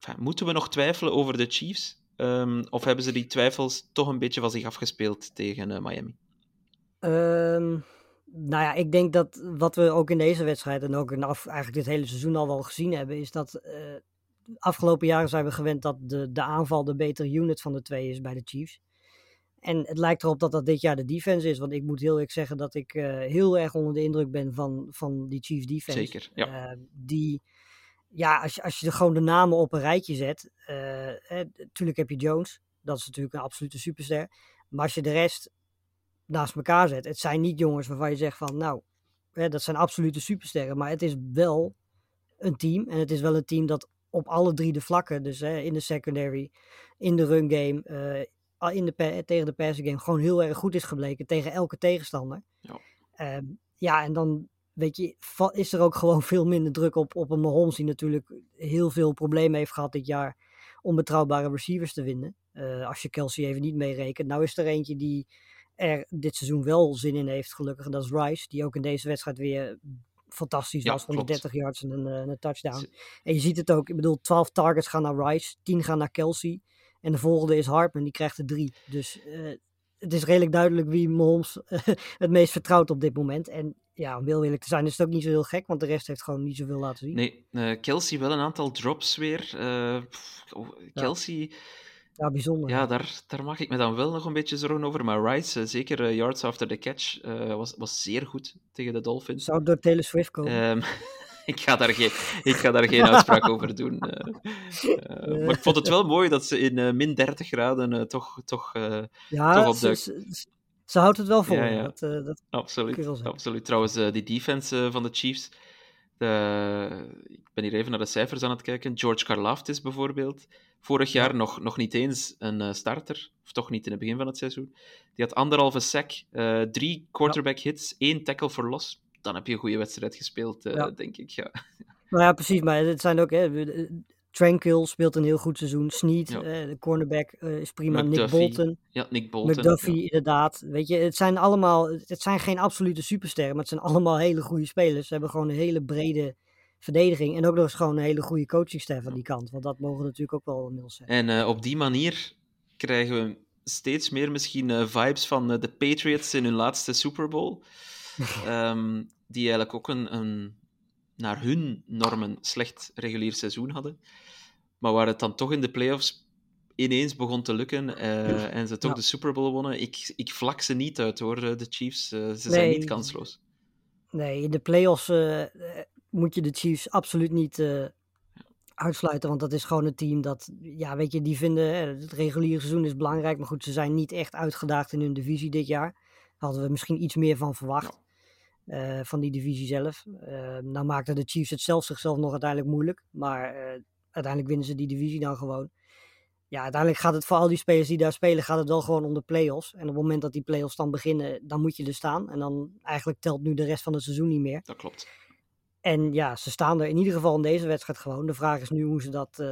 enfin, moeten we nog twijfelen over de Chiefs? Ehm, of hebben ze die twijfels toch een beetje van zich afgespeeld tegen eh, Miami? Ehm, nou ja, ik denk dat wat we ook in deze wedstrijd en ook in af, eigenlijk dit hele seizoen al wel gezien hebben, is dat de afgelopen jaren zijn we gewend dat de, de aanval de betere unit van de twee is bij de Chiefs. En het lijkt erop dat dat dit jaar de defense is. Want ik moet heel eerlijk zeggen dat ik eh, heel erg onder de indruk ben van, van die Chiefs defense. Zeker, ja. Eh, die, ja, als je, als je gewoon de namen op een rijtje zet. Natuurlijk heb je Jones. Dat is natuurlijk een absolute superster. Maar als je de rest naast elkaar zet. Het zijn niet jongens waarvan je zegt van nou, hè, dat zijn absolute supersterren. Maar het is wel een team. En het is wel een team dat op alle drie de vlakken, dus hè, in de secondary, in de run game, eh, in de tegen de passing game, gewoon heel erg goed is gebleken tegen elke tegenstander. Ja. Ehm, ja, en dan weet je, is er ook [laughs] gewoon veel minder druk op, op een Mahomes die natuurlijk heel veel problemen heeft gehad dit jaar om betrouwbare receivers te vinden. Eh, als je Kelsey even niet meerekent. Nou is er eentje die er dit seizoen wel zin in heeft, gelukkig. En dat is Rice, die ook in deze wedstrijd weer fantastisch Ja, was. klopt. 130 yards en een, eh, een touchdown. En je ziet het ook, ik bedoel, 12 targets gaan naar Rice, 10 gaan naar Kelsey. En de volgende is Hartman, die krijgt er drie. Dus eh, het is redelijk duidelijk wie Mahomes [laughs] het meest vertrouwt op dit moment. En ja, om heel eerlijk te zijn, is het ook niet zo heel gek, want de rest heeft gewoon niet zoveel laten zien. Nee, eh, Kelsey wel een aantal drops weer. Pff, oh, Kelsey, Ja, bijzonder. ja, daar, daar maak ik me dan wel nog een beetje zorgen over. Maar Rice, eh, zeker eh, yards after the catch, eh, was, was zeer goed tegen de Dolphins. Zou door Taylor Swift komen? Ehm, [laughs] ik, ga daar geen, ik ga daar geen uitspraak over doen. maar ik vond het wel mooi dat ze in min 30 graden toch, toch ja, toch op de- ze, ze- ze houdt het wel vol. Ja, ja. Dat, Absoluut, absoluut. Trouwens, die defense van de Chiefs. De, ik ben hier even naar de cijfers aan het kijken. George Karlaftis bijvoorbeeld. Vorig jaar nog, nog niet eens een eh, starter. Of toch niet in het begin van het seizoen. Die had anderhalve sack, eh, drie quarterback hits, één tackle voor los. Dan heb je een goede wedstrijd gespeeld, eh, Ja. denk ik. Ja. nou ja, precies. Maar het zijn ook... Hè, eh, Tranquil speelt een heel goed seizoen. Snead, Ja. eh, de cornerback, eh, is prima. Nick Bolton. ja, Nick Bolton. McDuffie, ja. inderdaad. Weet je, het zijn allemaal, het zijn geen absolute supersterren, maar het zijn allemaal hele goede spelers. Ze hebben gewoon een hele brede verdediging en ook nog eens gewoon een hele goede coachingstaf aan die kant. Want dat mogen natuurlijk ook wel inmiddels zijn. En eh, op die manier krijgen we steeds meer misschien vibes van de Patriots in hun laatste Super Bowl. [laughs] Ehm, die eigenlijk ook een, een, naar hun normen, slecht regulier seizoen hadden. Maar waar het dan toch in de playoffs ineens begon te lukken eh, en ze toch Ja. de Super Bowl wonnen. Ik, ik vlak ze niet uit hoor, eh, de Chiefs. Eh, ze zijn niet kansloos. Nee, in de playoffs eh, moet je de Chiefs absoluut niet uitsluiten, want dat is gewoon een team dat, ja, weet je, die vinden hè, het reguliere seizoen is belangrijk, maar goed, ze zijn niet echt uitgedaagd in hun divisie dit jaar. Hadden we misschien iets meer van verwacht. Eh, van die divisie zelf. Eh nou maakten de Chiefs het zelf zichzelf nog uiteindelijk moeilijk. Maar eh, uiteindelijk winnen ze die divisie dan gewoon. Ja, uiteindelijk gaat het voor al die spelers die daar spelen, gaat het wel gewoon om de play-offs. En op het moment dat die play-offs dan beginnen, dan moet je er staan. En dan eigenlijk telt nu de rest van het seizoen niet meer. Dat klopt. En ja, ze staan er in ieder geval in deze wedstrijd gewoon. De vraag is nu hoe ze dat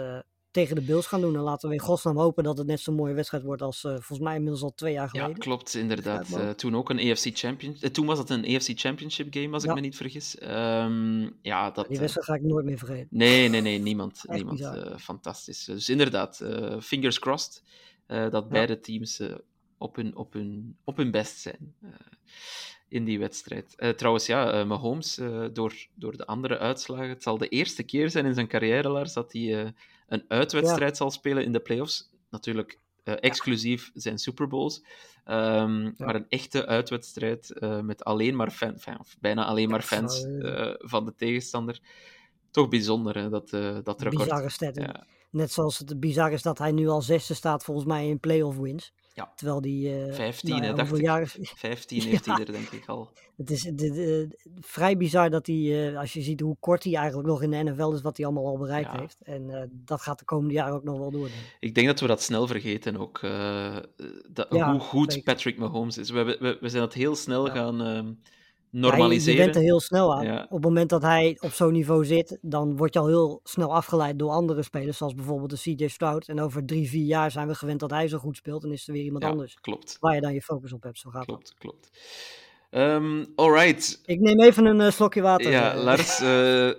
tegen de Bills gaan doen. En laten we in godsnaam hopen dat het net zo'n mooie wedstrijd wordt als eh, volgens mij inmiddels al twee jaar Ja, geleden. klopt, inderdaad. Ja, Eh, toen ook een AFC Championship. toen was het een AFC Championship game, als ik Ja. me niet vergis. Ehm, ja, dat. Die wedstrijd ga ik nooit meer vergeten. Nee, nee, nee, niemand. [laughs] Niemand fantastisch. Dus inderdaad, fingers crossed dat beide teams op, hun, op, hun, op hun best zijn in die wedstrijd. Trouwens, ja, eh, Mahomes, door, door de andere uitslagen, het zal de eerste keer zijn in zijn carrière, Lars, dat hij een uitwedstrijd zal spelen in de playoffs. Natuurlijk eh, exclusief zijn Super Bowls. Ehm, Maar een echte uitwedstrijd eh, met alleen maar fan, fan- of bijna alleen maar fans eh, van de tegenstander. Toch bijzonder, hè, dat, dat record. Bizarre stat. Ja. Net zoals het bizar is dat hij nu al zesde staat volgens mij in playoff wins. Ja. Terwijl die... eh, 15, nou dacht ik. jaar is- [laughs] 15 heeft hij er denk ik al. Het is de- de- vrij bizar dat hij, eh, als je ziet hoe kort hij eigenlijk nog in de NFL is, wat hij allemaal al bereikt heeft. En eh, dat gaat de komende jaren ook nog wel door. ik. Denk dat we dat snel vergeten ook. eh, dat, hoe goed zeker. Patrick Mahomes is. We, we, we zijn dat heel snel gaan ehm, Ja, je- normaliseren. je bent er heel snel aan. Ja. Op het moment dat hij op zo'n niveau zit, dan word je al heel snel afgeleid door andere spelers, zoals bijvoorbeeld de CJ Stroud. En over drie, vier jaar zijn we gewend dat hij zo goed speelt en is er weer iemand Ja, anders klopt. waar je dan je focus op hebt. Zo gaat dat. Klopt, klopt. Ehm alright. Ik neem even een eh, slokje water. Ja, eh. Lars, [laughs]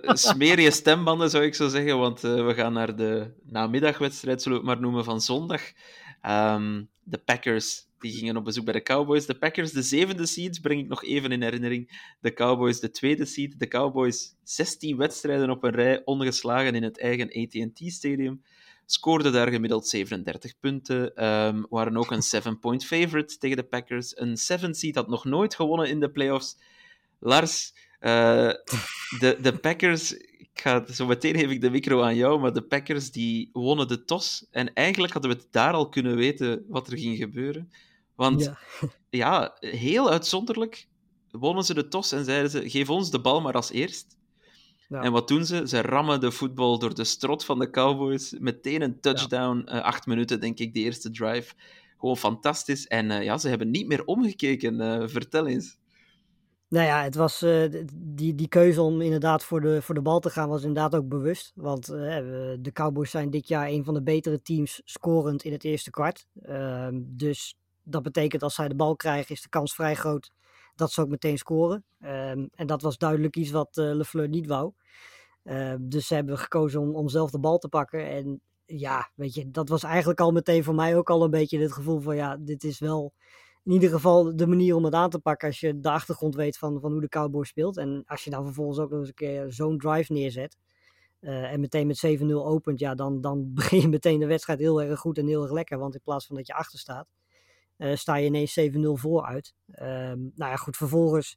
eh smeer je stembanden zou ik zo zeggen, want we gaan naar de namiddagwedstrijd, zullen we het maar noemen, van zondag. Ehm, de Packers die gingen op bezoek bij de Cowboys. De Packers, de zevende seeds, breng ik nog even in herinnering. De Cowboys, de tweede seed. De Cowboys, 16 wedstrijden op een rij, ongeslagen in het eigen AT&T-stadium. Scoorden daar gemiddeld 37 punten. ehm, waren ook een [laughs] 7-point favorite tegen de Packers. Een 7 seed had nog nooit gewonnen in de playoffs. Lars, eh, de, de Packers, ik ga, zo meteen geef ik de micro aan jou, maar de Packers die wonnen de tos. En eigenlijk hadden we het daar al kunnen weten wat er ging gebeuren. Want Ja. [laughs] ja, heel uitzonderlijk wonnen ze de tos en zeiden ze: geef ons de bal maar als eerst. Ja. En wat doen ze? Ze rammen de voetbal door de strot van de Cowboys. Meteen een touchdown. eh, acht minuten, denk ik, de eerste drive. Gewoon fantastisch. En eh, ja, ze hebben niet meer omgekeken. Eh, vertel eens. Nou ja, het was, die, die keuze om inderdaad voor de, voor de bal te gaan was inderdaad ook bewust. Want de Cowboys zijn dit jaar een van de betere teams scorend in het eerste kwart. Ehm, dus dat betekent als zij de bal krijgen is de kans vrij groot dat ze ook meteen scoren. Ehm, en dat was duidelijk iets wat eh LeFleur niet wou. Ehm, dus ze hebben gekozen om, om zelf de bal te pakken. En ja, weet je, dat was eigenlijk al meteen voor mij ook al een beetje het gevoel van ja, dit is wel in ieder geval de manier om het aan te pakken als je de achtergrond weet van, van hoe de Cowboys speelt. En als je dan vervolgens ook nog eens een keer zo'n drive neerzet eh, en meteen met 7-0 opent, ja, dan, dan [laughs] begin je meteen de wedstrijd heel erg goed en heel erg lekker. Want in plaats van dat je achter staat, sta je ineens 7-0 vooruit. Ehm nou ja, goed, vervolgens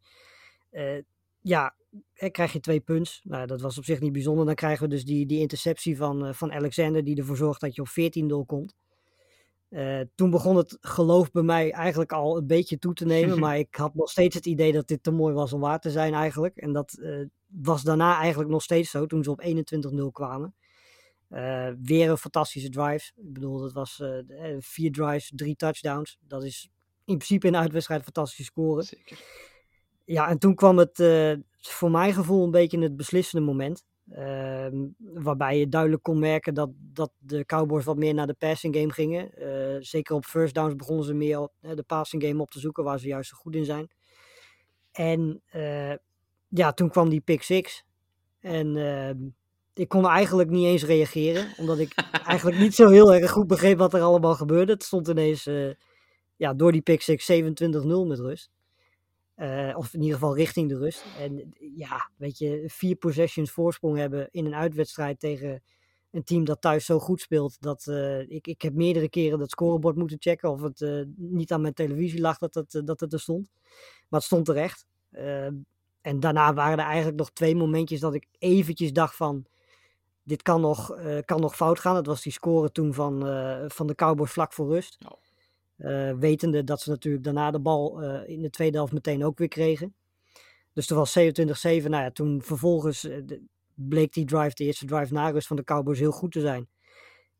eh, ja, eh, krijg je twee punts. Nou, dat was op zich niet bijzonder. Dan krijgen we dus die, die interceptie van, eh, van Alexander, die ervoor zorgt dat je op 14-0 komt. Eh, toen begon het geloof bij mij eigenlijk al een beetje toe te nemen. [laughs] maar ik had nog steeds het idee dat dit te mooi was om waar te zijn eigenlijk. En dat eh, was daarna eigenlijk nog steeds zo toen ze op 21-0 kwamen. Eh, weer een fantastische drive. Ik bedoel, dat was eh, eh, vier drives, drie touchdowns. Dat is in principe in een uitwedstrijd fantastische scoren. Zeker. Ja, en toen kwam het voor mijn gevoel een beetje het beslissende moment. Ehm, waarbij je duidelijk kon merken dat, dat de Cowboys wat meer naar de passing game gingen. Zeker op first downs begonnen ze meer op, de passing game op te zoeken, waar ze juist zo goed in zijn. En ja, toen kwam die pick six. En ehm, ik kon eigenlijk niet eens reageren, omdat ik eigenlijk niet zo heel erg goed begreep wat er allemaal gebeurde. Het stond ineens eh, ja, door die pick six 27-0 met rust. Eh, of in ieder geval richting de rust. En ja, weet je, vier possessions voorsprong hebben in een uitwedstrijd tegen een team dat thuis zo goed speelt. Dat eh, ik, ik heb meerdere keren dat scorebord moeten checken. Of het niet aan mijn televisie lag dat het, dat het er stond. Maar het stond terecht. Eh, en daarna waren er eigenlijk nog twee momentjes dat ik eventjes dacht van... Dit kan nog, eh, kan nog fout gaan. Dat was die score toen van, eh, van de Cowboys vlak voor rust. Eh, wetende dat ze natuurlijk daarna de bal in de tweede helft meteen ook weer kregen. Dus er was 27-7. Nou ja, toen vervolgens bleek die drive, de eerste drive na rust van de Cowboys heel goed te zijn.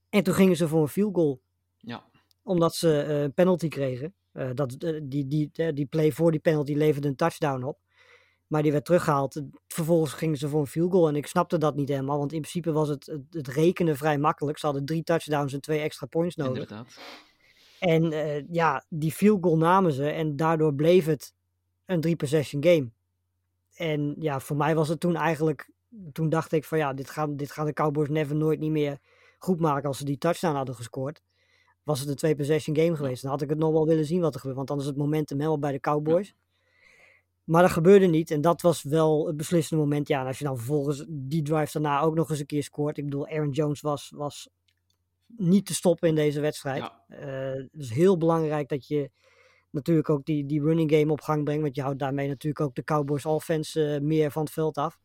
En toen gingen ze voor een field goal. Ja. Omdat ze een penalty kregen. Dat, die, die, die play voor die penalty leverde een touchdown op. Maar die werd teruggehaald. Vervolgens gingen ze voor een field goal. En ik snapte dat niet helemaal. Want in principe was het, het, het rekenen vrij makkelijk. Ze hadden drie touchdowns en twee extra points nodig. Inderdaad. En eh, ja, die field goal namen ze en daardoor bleef het een drie possession game. En ja, voor mij was het toen eigenlijk, toen dacht ik van ja, dit gaan, dit gaan de Cowboys never nooit niet meer goed maken als ze die touchdown hadden gescoord. Was het een twee possession game geweest. Dan had ik het nog wel willen zien wat er gebeurde, want dan is het momentum helemaal bij de Cowboys. Maar dat gebeurde niet en dat was wel het beslissende moment. Ja, en als je dan vervolgens die drive daarna ook nog eens een keer scoort. Ik bedoel, Aaron Jones was, was niet te stoppen in deze wedstrijd. Ja. Het is heel belangrijk dat je natuurlijk ook die, die running game op gang brengt. Want je houdt daarmee natuurlijk ook de Cowboys offense eh, meer van het veld af.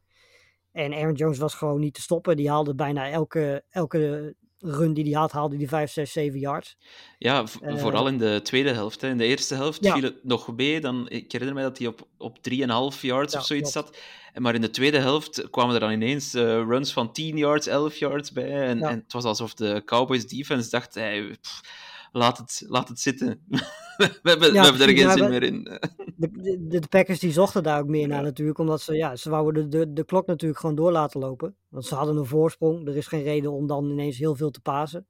En Aaron Jones was gewoon niet te stoppen. Die haalde bijna elke, elke run die hij had, haalde hij 5, 6, 7 yards. Ja, Eh, vooral in de tweede helft. Hè. In de eerste helft Ja. viel het nog mee. Dan, ik herinner me dat hij op, op 3,5 yards Ja, of zoiets zat. Maar in de tweede helft kwamen er dan ineens eh, runs van 10 yards, 11 yards bij. En, Ja. en het was alsof de Cowboys defense dacht: hey, pff, laat, het, laat het zitten. [laughs] we hebben, Ja, we hebben er precies, geen ja, zin we- meer in. De, de, de Packers die zochten daar ook meer naar natuurlijk, omdat ze, ja, ze wouden de, de, de klok natuurlijk gewoon door laten lopen. Want ze hadden een voorsprong, er is geen reden om dan ineens heel veel te pasen.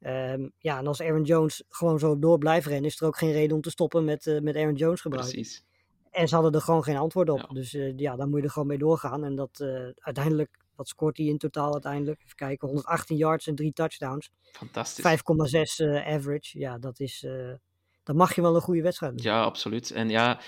Ehm, ja, en als Aaron Jones gewoon zo door blijft rennen, is er ook geen reden om te stoppen met, eh, met Aaron Jones gebruiken. Precies. En ze hadden er gewoon geen antwoord op. Ja. Dus eh, ja, dan moet je er gewoon mee doorgaan. En dat eh, uiteindelijk, wat scoort hij in totaal uiteindelijk? Even kijken, 118 yards en drie touchdowns. 5,6 Fantastisch. eh, average. Ja, dat is, eh, dan mag je wel een goede wedstrijd doen. Ja, absoluut. En ja,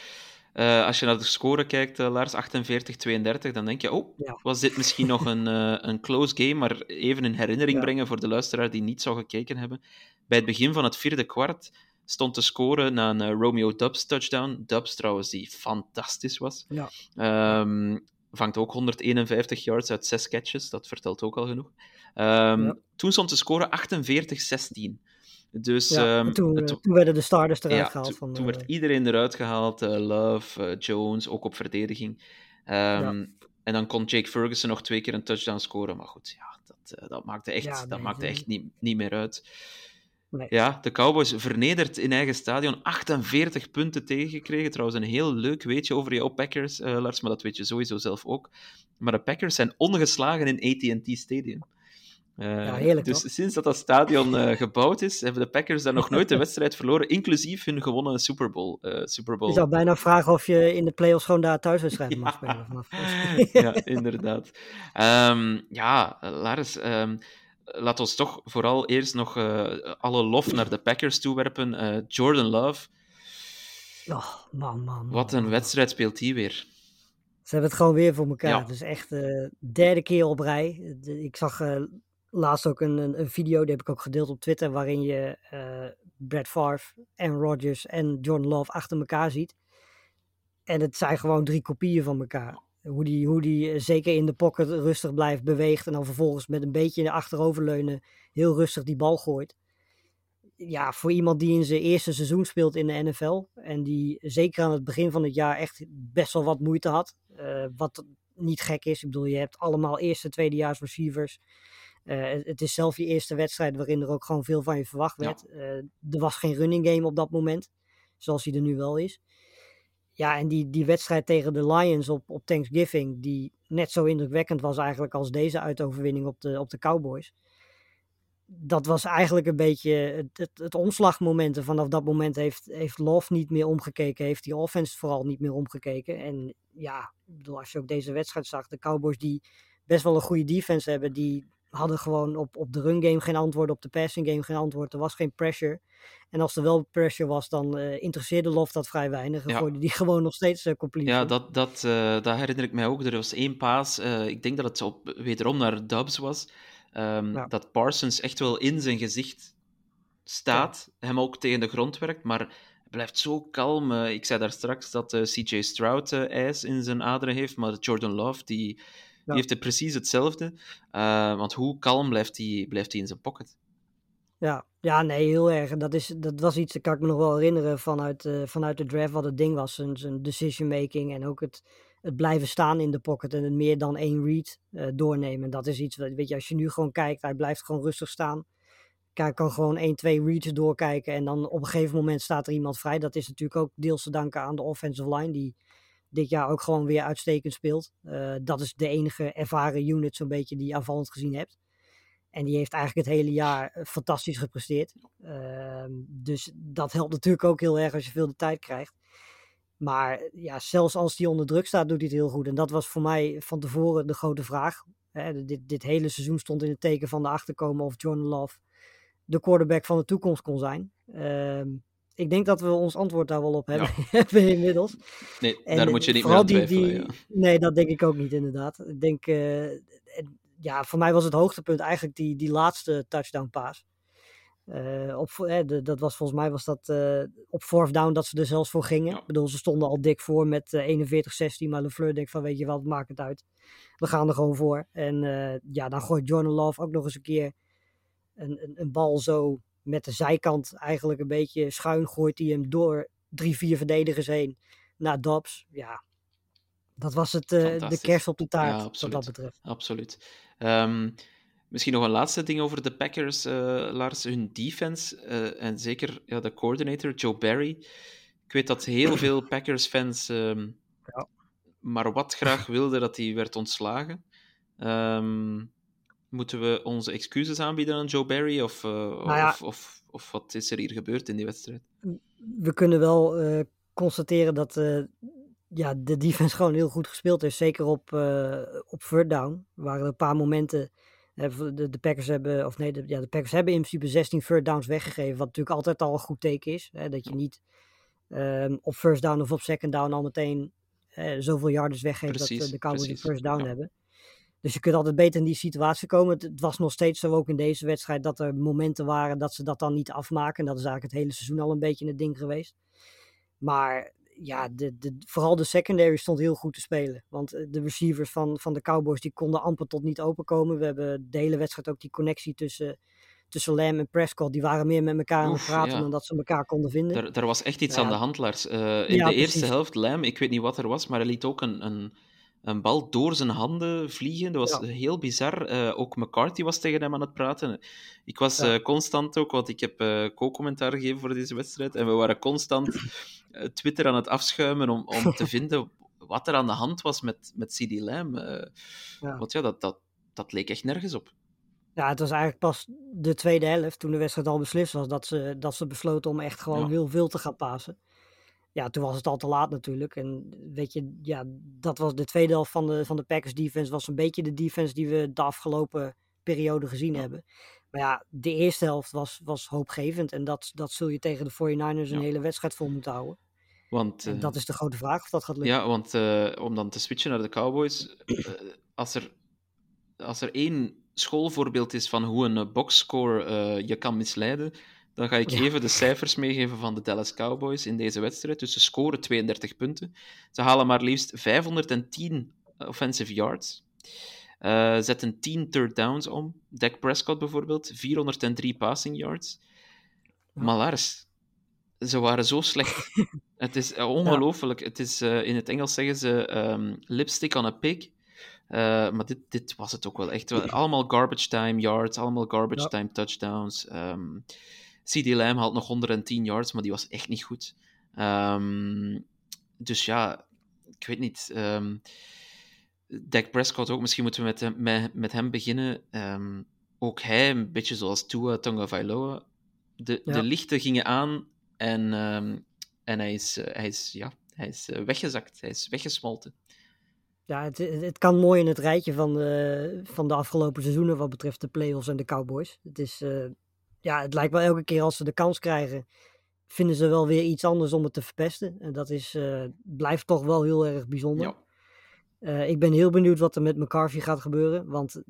eh, als je naar de score kijkt, eh, Lars, 48-32, dan denk je, oh, Ja. was dit misschien nog een, een close game? Maar even in herinnering Ja. brengen voor de luisteraar die niet zou gekeken hebben. Bij het begin van het vierde kwart stond de score na een Romeo Dubs touchdown. Dubs trouwens, die fantastisch was. Ja. Ehm, vangt ook 151 yards uit zes catches, dat vertelt ook al genoeg. Ehm, Ja. Toen stond de score 48-16. Dus Ja, ehm, en toen, het- eh, toen werden de starters eruit ja, gehaald. toen, van, toen eh, werd iedereen eruit gehaald. eh, Love, Jones, ook op verdediging. Ehm, En dan kon Jake Ferguson nog twee keer een touchdown scoren. Maar goed, ja, dat, dat maakte echt, dat maakte echt niet, niet meer uit. Nee. Ja, de Cowboys vernederd in eigen stadion. 48 punten tegengekregen. Trouwens, een heel leuk weetje over jouw Packers, eh, Lars. Maar dat weet je sowieso zelf ook. Maar de Packers zijn ongeslagen in AT&T Stadium. Eh, Ja, heerlijk, dus toch? sinds dat dat stadion eh, gebouwd is, hebben de Packers daar nog nooit een wedstrijd verloren, inclusief hun gewonnen Super Bowl. Super Bowl. Je zou bijna vragen of je in de playoffs gewoon daar thuiswedstrijden mag spelen. [laughs] Ja, inderdaad. Ehm, ja, Lars, ehm, laat ons toch vooral eerst nog eh, alle lof naar de Packers toewerpen. Eh, Jordan Love, Oh, man, man, man. wat een wedstrijd speelt hij weer. Ze hebben het gewoon weer voor elkaar. Ja. Het is echt de derde keer op rij. De- Ik zag eh, laatst ook een, een, een video, die heb ik ook gedeeld op Twitter, waarin je eh Brad Favre en Rodgers en Jordan Love achter elkaar ziet. En het zijn gewoon drie kopieën van elkaar. Hoe die, hoe die eh, zeker in de pocket rustig blijft, beweegt en dan vervolgens met een beetje achteroverleunen heel rustig die bal gooit. Ja, voor iemand die in zijn eerste seizoen speelt in de NFL en die zeker aan het begin van het jaar echt best wel wat moeite had. eh, wat niet gek is. Ik bedoel, je hebt allemaal eerste, tweedejaars receivers. Eh, het, is zelf je eerste wedstrijd waarin er ook gewoon veel van je verwacht Ja. werd. Er was geen running game op dat moment, zoals die er nu wel is. Ja, en die, die wedstrijd tegen de Lions op, op Thanksgiving, die net zo indrukwekkend was eigenlijk als deze uitoverwinning op de, op de Cowboys. Dat was eigenlijk een beetje het, het, omslagmoment. En vanaf dat moment heeft, heeft Love niet meer omgekeken, heeft die offense vooral niet meer omgekeken. En ja, bedoel, als je ook deze wedstrijd zag, de Cowboys die best wel een goede defense hebben, die hadden gewoon op, op de run game geen antwoord, op de passing game geen antwoord. Er was geen pressure. En als er wel pressure was, dan eh, interesseerde Love dat vrij weinig. En Ja. gooide die [laughs] gewoon nog steeds uh, complete. Ja, dat, dat, eh, dat herinner ik mij ook. Er was één paas, ik denk dat het op, wederom naar Dubs was, ehm, Ja. dat Parsons echt wel in zijn gezicht staat, hem ook tegen de grond werkt, maar blijft zo kalm. Ik zei daar straks dat CJ Stroud ijs in zijn aderen heeft, maar Jordan Love, die, die heeft het precies hetzelfde. Eh, want hoe kalm blijft hij blijft hij in zijn pocket? Ja, ja, nee, heel erg. En dat, is, dat was iets, dat kan ik me nog wel herinneren vanuit, eh, vanuit de draft, wat het ding was. Zijn, zijn decision making en ook het, het blijven staan in de pocket en het meer dan één read eh, doornemen. Dat is iets, wat- weet je, als je nu gewoon kijkt, hij blijft gewoon rustig staan. Hij kan gewoon één, twee reads doorkijken en dan op een gegeven moment staat er iemand vrij. Dat is natuurlijk ook deels te danken aan de offensive line, die dit jaar ook gewoon weer uitstekend speelt. Eh, dat is de enige ervaren unit zo'n beetje die je aanvallend gezien hebt. En die heeft eigenlijk het hele jaar eh, fantastisch gepresteerd. Ehm, dus dat helpt natuurlijk ook heel erg als je veel de tijd krijgt. Maar ja, zelfs als hij onder druk staat, doet hij het heel goed. En dat was voor mij van tevoren de grote vraag. Dit, dit hele seizoen stond in het teken van de achterkomen of Jordan Love de quarterback van de toekomst kon zijn. Ehm, ik denk dat we ons antwoord daar wel op hebben, [laughs] hebben inmiddels. Nee, En, daar moet je niet meer vooral aan die- twijfelen. die- ja. Nee, dat denk ik ook niet inderdaad. Ik denk, eh, ja, voor mij was het hoogtepunt eigenlijk die, die laatste touchdown pass. Eh, op, eh, de- dat was volgens mij was dat eh, op fourth down dat ze er zelfs voor gingen. Ja. Ik bedoel, ze stonden al dik voor met eh, 41-16, maar LeFleur denkt van weet je wat, maakt het uit. We gaan er gewoon voor. En ja, dan gooit Jordan Love ook nog eens een keer een, een, een bal zo met de zijkant eigenlijk een beetje schuin gooit hij hem door drie, vier verdedigers heen naar Dobbs. Ja, dat was het, uh, de kerst op de taart, Ja, wat dat betreft. Absoluut. Ehm, misschien nog een laatste ding over de Packers, eh, Lars. Hun defense, eh, en zeker ja, de coordinator, Joe Barry. Ik weet dat heel [clears throat] veel Packers-fans ehm, Ja. maar wat graag wilden dat hij werd ontslagen. Ehm, moeten we onze excuses aanbieden aan Joe Barry? Of, eh, Nou ja. of, of, of wat is er hier gebeurd in die wedstrijd? we kunnen wel eh, constateren dat eh, ja, de defense gewoon heel goed gespeeld is. Zeker op, op third down. Er waren een paar momenten. de, de Packers hebben, of nee, de, ja, de Packers hebben in principe 16 third downs weggegeven. Wat natuurlijk altijd al een goed teken is. Hè, dat je niet ehm, op first down of op second down al meteen zoveel yards weggeeft dat Precies, de Cowboys een first down ja. hebben. Dus je kunt altijd beter in die situatie komen. Het, het was nog steeds zo ook in deze wedstrijd dat er momenten waren dat ze dat dan niet afmaken. Dat is eigenlijk het hele seizoen al een beetje het ding geweest. Maar ja, de, de, vooral de secondary stond heel goed te spelen. Want eh, de receivers van, van de Cowboys die konden amper tot niet openkomen. We hebben de hele wedstrijd ook die connectie tussen, tussen Lamb en Prescott. Die waren meer met elkaar aan het praten ja. dan dat ze elkaar konden vinden. Daar, daar was echt iets Ja. aan de hand, Lars. Eh, in Ja, de eerste precies. helft, Lam, ik weet niet wat er was, maar hij liet ook een, een, een bal door zijn handen vliegen. Dat was Ja. heel bizar. Eh, ook McCarthy was tegen hem aan het praten. Ik was Ja. eh, constant ook, want ik heb eh co-commentaar gegeven voor deze wedstrijd. En we waren constant Twitter aan het afschuimen om, om te [laughs] vinden wat er aan de hand was met, met CD Lamb. Ja. Want ja, dat, dat, dat leek echt nergens op. Ja, het was eigenlijk pas de tweede helft, toen de wedstrijd al beslist was, dat ze, dat ze besloten om echt gewoon heel veel te gaan pasen. Ja, toen was het al te laat natuurlijk. En weet je, ja, dat was de tweede helft van de, van de Packers defense, was een beetje de defense die we de afgelopen periode gezien Ja. hebben. Maar ja, de eerste helft was, was hoopgevend en dat, dat zul je tegen de 49ers een Ja. hele wedstrijd vol moeten houden. Want, En eh, dat is de grote vraag of dat gaat lukken. Ja, want eh, om dan te switchen naar de Cowboys, eh, als, er, als er één schoolvoorbeeld is van hoe een boxscore eh, je kan misleiden, dan ga ik Ja. even de cijfers meegeven van de Dallas Cowboys in deze wedstrijd. Dus ze scoren 32 punten. Ze halen maar liefst 510 offensive yards. Eh, zetten 10 third downs om. Dak Prescott bijvoorbeeld, 403 passing yards. Ja. Maar Lars, ze waren zo slecht. [laughs] Het is eh, ongelooflijk. Het is, eh, in het Engels zeggen ze ehm, lipstick on a pig. Eh, maar dit, dit was het ook wel echt. [clears throat] Allemaal garbage time yards, allemaal garbage Ja. time touchdowns. Ehm CD Lamb haalt nog 110 yards, maar die was echt niet goed. Ehm, dus ja, ik weet niet. Ehm Dak Prescott ook, misschien moeten we met hem, met, met hem beginnen. Ehm, ook hij, een beetje zoals Tua Tagovailoa. De, Ja. de lichten gingen aan en, en hij is, eh, hij is, ja, hij is eh, weggezakt. Hij is weggesmolten. Ja, het, het, het kan mooi in het rijtje van de, van de afgelopen seizoenen wat betreft de playoffs en de Cowboys. Het, is, eh, ja, het lijkt wel elke keer als ze de kans krijgen, vinden ze wel weer iets anders om het te verpesten. En dat is, eh, blijft toch wel heel erg bijzonder. Ja. Eh, ik ben heel benieuwd wat er met McCarthy gaat gebeuren. Want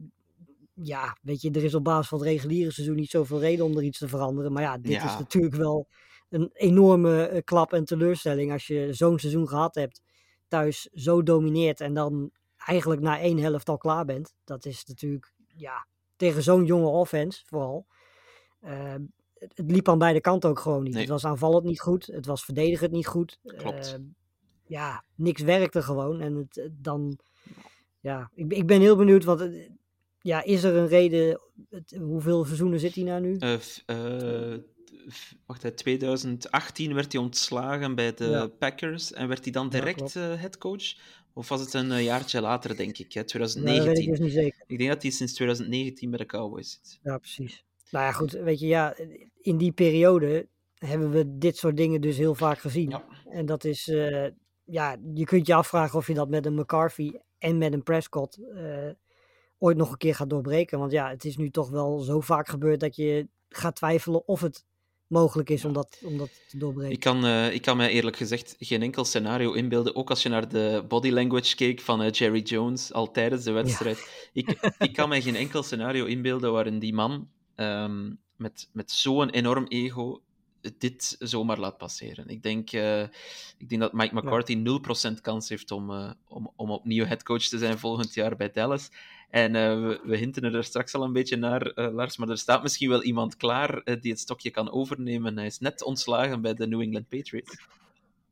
ja, weet je, er is op basis van het reguliere seizoen niet zoveel reden om er iets te veranderen. Maar ja, dit is natuurlijk wel een enorme eh, klap en teleurstelling als je zo'n seizoen gehad hebt. Thuis zo domineert en dan eigenlijk na één helft al klaar bent. Dat is natuurlijk, ja, tegen zo'n jonge offense vooral. Eh, het, het liep aan beide kanten ook gewoon niet. Nee. Het was aanvallend niet goed. Het was verdedigend niet goed. Klopt. Eh, ja, niks werkte gewoon. En het, dan, ja, ik, ben- ik ben heel benieuwd. Want ja, is er een reden? Het, hoeveel seizoenen zit hij nou nu? Eh, eh, wacht, hè, 2018 werd hij ontslagen bij de Ja. Packers en werd hij dan direct eh headcoach? Of was het een jaartje later, denk ik, hè, Nou, dat weet ik 2019? dus niet zeker. Ik denk dat hij sinds 2019 bij de Cowboys zit. Ja, precies. Nou ja, goed, weet je, ja, in die periode hebben we dit soort dingen dus heel vaak gezien. Ja. En dat is, eh, ja, je kunt je afvragen of je dat met een McCarthy en met een Prescott eh, ooit nog een keer gaat doorbreken. Want ja, het is nu toch wel zo vaak gebeurd dat je gaat twijfelen of het mogelijk is om, dat, om dat te doorbreken. Ik kan, eh, ik kan mij eerlijk gezegd geen enkel scenario inbeelden, ook als je naar de body language keek van Jerry Jones al tijdens de wedstrijd. Ik, ik kan mij geen enkel scenario inbeelden waarin die man ehm, met, met zo'n enorm ego dit zomaar laat passeren. Ik denk, eh, ik denk dat Mike McCarthy 0% kans heeft om, eh, om, om opnieuw headcoach te zijn volgend jaar bij Dallas. En uh, we, we hinten er straks al een beetje naar, Lars, maar er staat misschien wel iemand klaar die het stokje kan overnemen. Hij is net ontslagen bij de New England Patriots.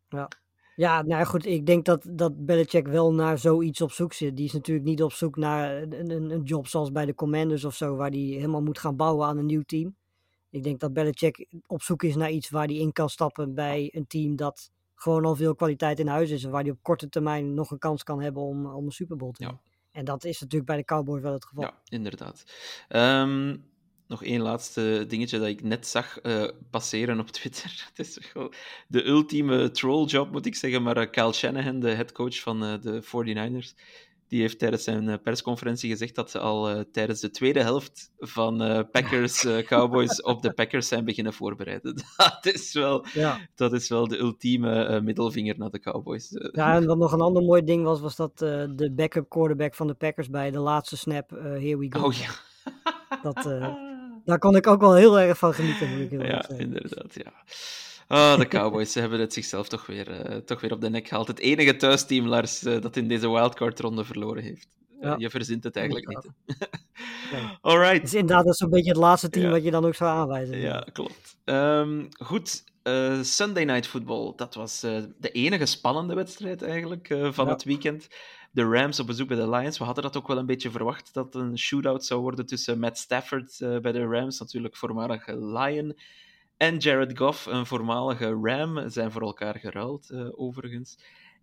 Ja. Ja, nou goed, ik denk dat, dat Belichick wel naar zoiets op zoek zit. Die is natuurlijk niet op zoek naar een, een, een job zoals bij de Commanders of zo, waar hij helemaal moet gaan bouwen aan een nieuw team. Ik denk dat Belichick op zoek is naar iets waar hij in kan stappen bij een team dat gewoon al veel kwaliteit in huis is. En waar hij op korte termijn nog een kans kan hebben om, om een Super Bowl te winnen. Ja. En dat is natuurlijk bij de Cowboys wel het geval. Ja, inderdaad. Um, nog één laatste dingetje dat ik net zag uh, passeren op Twitter. [laughs] Het is gewoon de ultieme trolljob, moet ik zeggen. Maar uh, Kyle Shanahan, de headcoach van uh, de 49ers, die heeft tijdens zijn persconferentie gezegd dat ze al tijdens de tweede helft van Packers [laughs] Cowboys op de Packers zijn beginnen voorbereiden. [laughs] Dat is wel, ja. dat is wel de ultieme middelvinger naar de Cowboys. Ja, en wat nog een ander mooi ding was, was dat de backup quarterback van de Packers bij de laatste snap, here we go. Oh ja. Dat, daar kon ik ook wel heel erg van genieten. Moet ik heel ja, inderdaad. Ja. Oh, de Cowboys ze hebben het zichzelf toch weer, uh, toch weer op de nek gehaald. Het enige thuisteam, Lars, uh, dat in deze wildcard-ronde verloren heeft. Ja. Uh, je verzint het eigenlijk niet. [laughs] ja. Alright. Het is inderdaad zo'n beetje het laatste team wat je dan ook zou aanwijzen. Ja, klopt. Um, goed, Sunday Night Football. Dat was de enige spannende wedstrijd eigenlijk van het weekend de Rams op bezoek bij de Lions. We hadden dat ook wel een beetje verwacht, dat een shootout zou worden tussen Matt Stafford uh, bij de Rams, natuurlijk voormalige Lion, en Jared Goff, een voormalige Ram, zijn voor elkaar geruild, uh, overigens.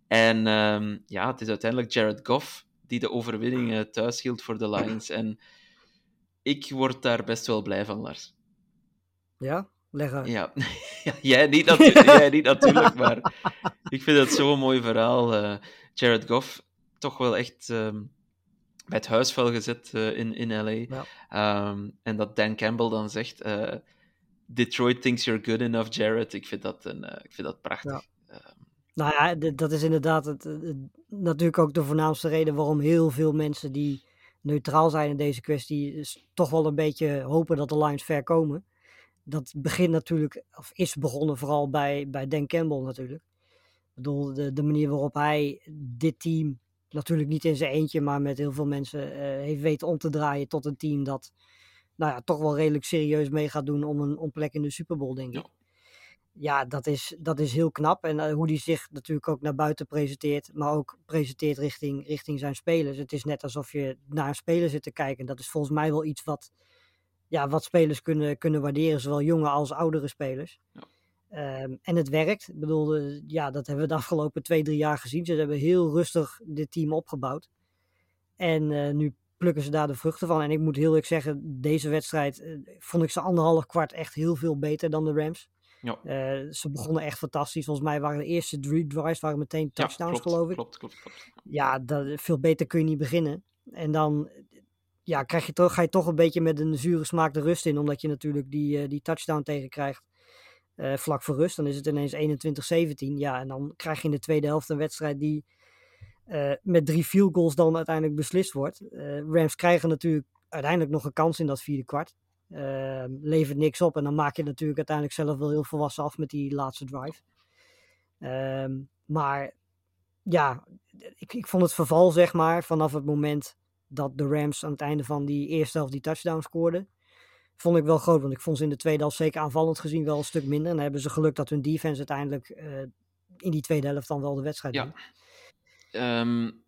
En um, ja, het is uiteindelijk Jared Goff die de overwinning uh, thuis hield voor de Lions. En ik word daar best wel blij van, Lars. Ja? Leg uit. Ja, ja [laughs] jij, niet [laughs] jij niet natuurlijk, maar ik vind het zo'n mooi verhaal. Jared Goff toch wel echt um, bij het huisvuil gezet uh, in, in LA. Ja. Um, en dat Dan Campbell dan zegt: uh, Detroit thinks you're good enough, Jared. Ik vind dat, een, uh, ik vind dat prachtig. Ja. Um, nou ja, dat is inderdaad het, het, natuurlijk ook de voornaamste reden waarom heel veel mensen die neutraal zijn in deze kwestie, toch wel een beetje hopen dat de Lions ver komen. Dat begint natuurlijk, of is begonnen vooral bij, bij Dan Campbell natuurlijk. Ik bedoel, de, de manier waarop hij dit team natuurlijk niet in zijn eentje, maar met heel veel mensen uh, heeft weten om te draaien tot een team dat nou ja, toch wel redelijk serieus mee gaat doen om een om plek in de Super Bowl, denk ik. Ja, ja dat, is, dat is heel knap. En uh, hoe die zich natuurlijk ook naar buiten presenteert, maar ook presenteert richting, richting zijn spelers. Het is net alsof je naar een speler zit te kijken. Dat is volgens mij wel iets wat, ja, wat spelers kunnen, kunnen waarderen, zowel jonge als oudere spelers. Ja. Um, en het werkt. Ik bedoel, uh, ja, dat hebben we de afgelopen twee, drie jaar gezien. Ze hebben heel rustig dit team opgebouwd. En uh, nu plukken ze daar de vruchten van. En ik moet heel eerlijk zeggen, deze wedstrijd uh, vond ik ze anderhalf kwart echt heel veel beter dan de Rams. Ja. ze begonnen echt fantastisch. Volgens mij waren de eerste drie drives waren meteen touchdowns, ja, klopt, geloof ik. Klopt, klopt, klopt. Ja, dat, veel beter kun je niet beginnen. En dan ja, krijg je toch, ga je toch een beetje met een zure smaak de rust in. Omdat je natuurlijk die, die touchdown tegenkrijgt. Uh, vlak voor rust. Dan is het ineens 21-17. Ja, en dan krijg je in de tweede helft een wedstrijd die uh, met drie field goals dan uiteindelijk beslist wordt. Uh, Rams krijgen natuurlijk uiteindelijk nog een kans in dat vierde kwart. levert niks op en dan maak je natuurlijk uiteindelijk zelf wel heel volwassen af met die laatste drive. Ehm, maar ja, ik, ik vond het verval zeg maar vanaf het moment dat de Rams aan het einde van die eerste helft die touchdown scoorden vond ik wel groot. Want ik vond ze in de tweede helft zeker aanvallend gezien wel een stuk minder. En dan hebben ze geluk dat hun defense uiteindelijk uh, in die tweede helft dan wel de wedstrijd ja. Um,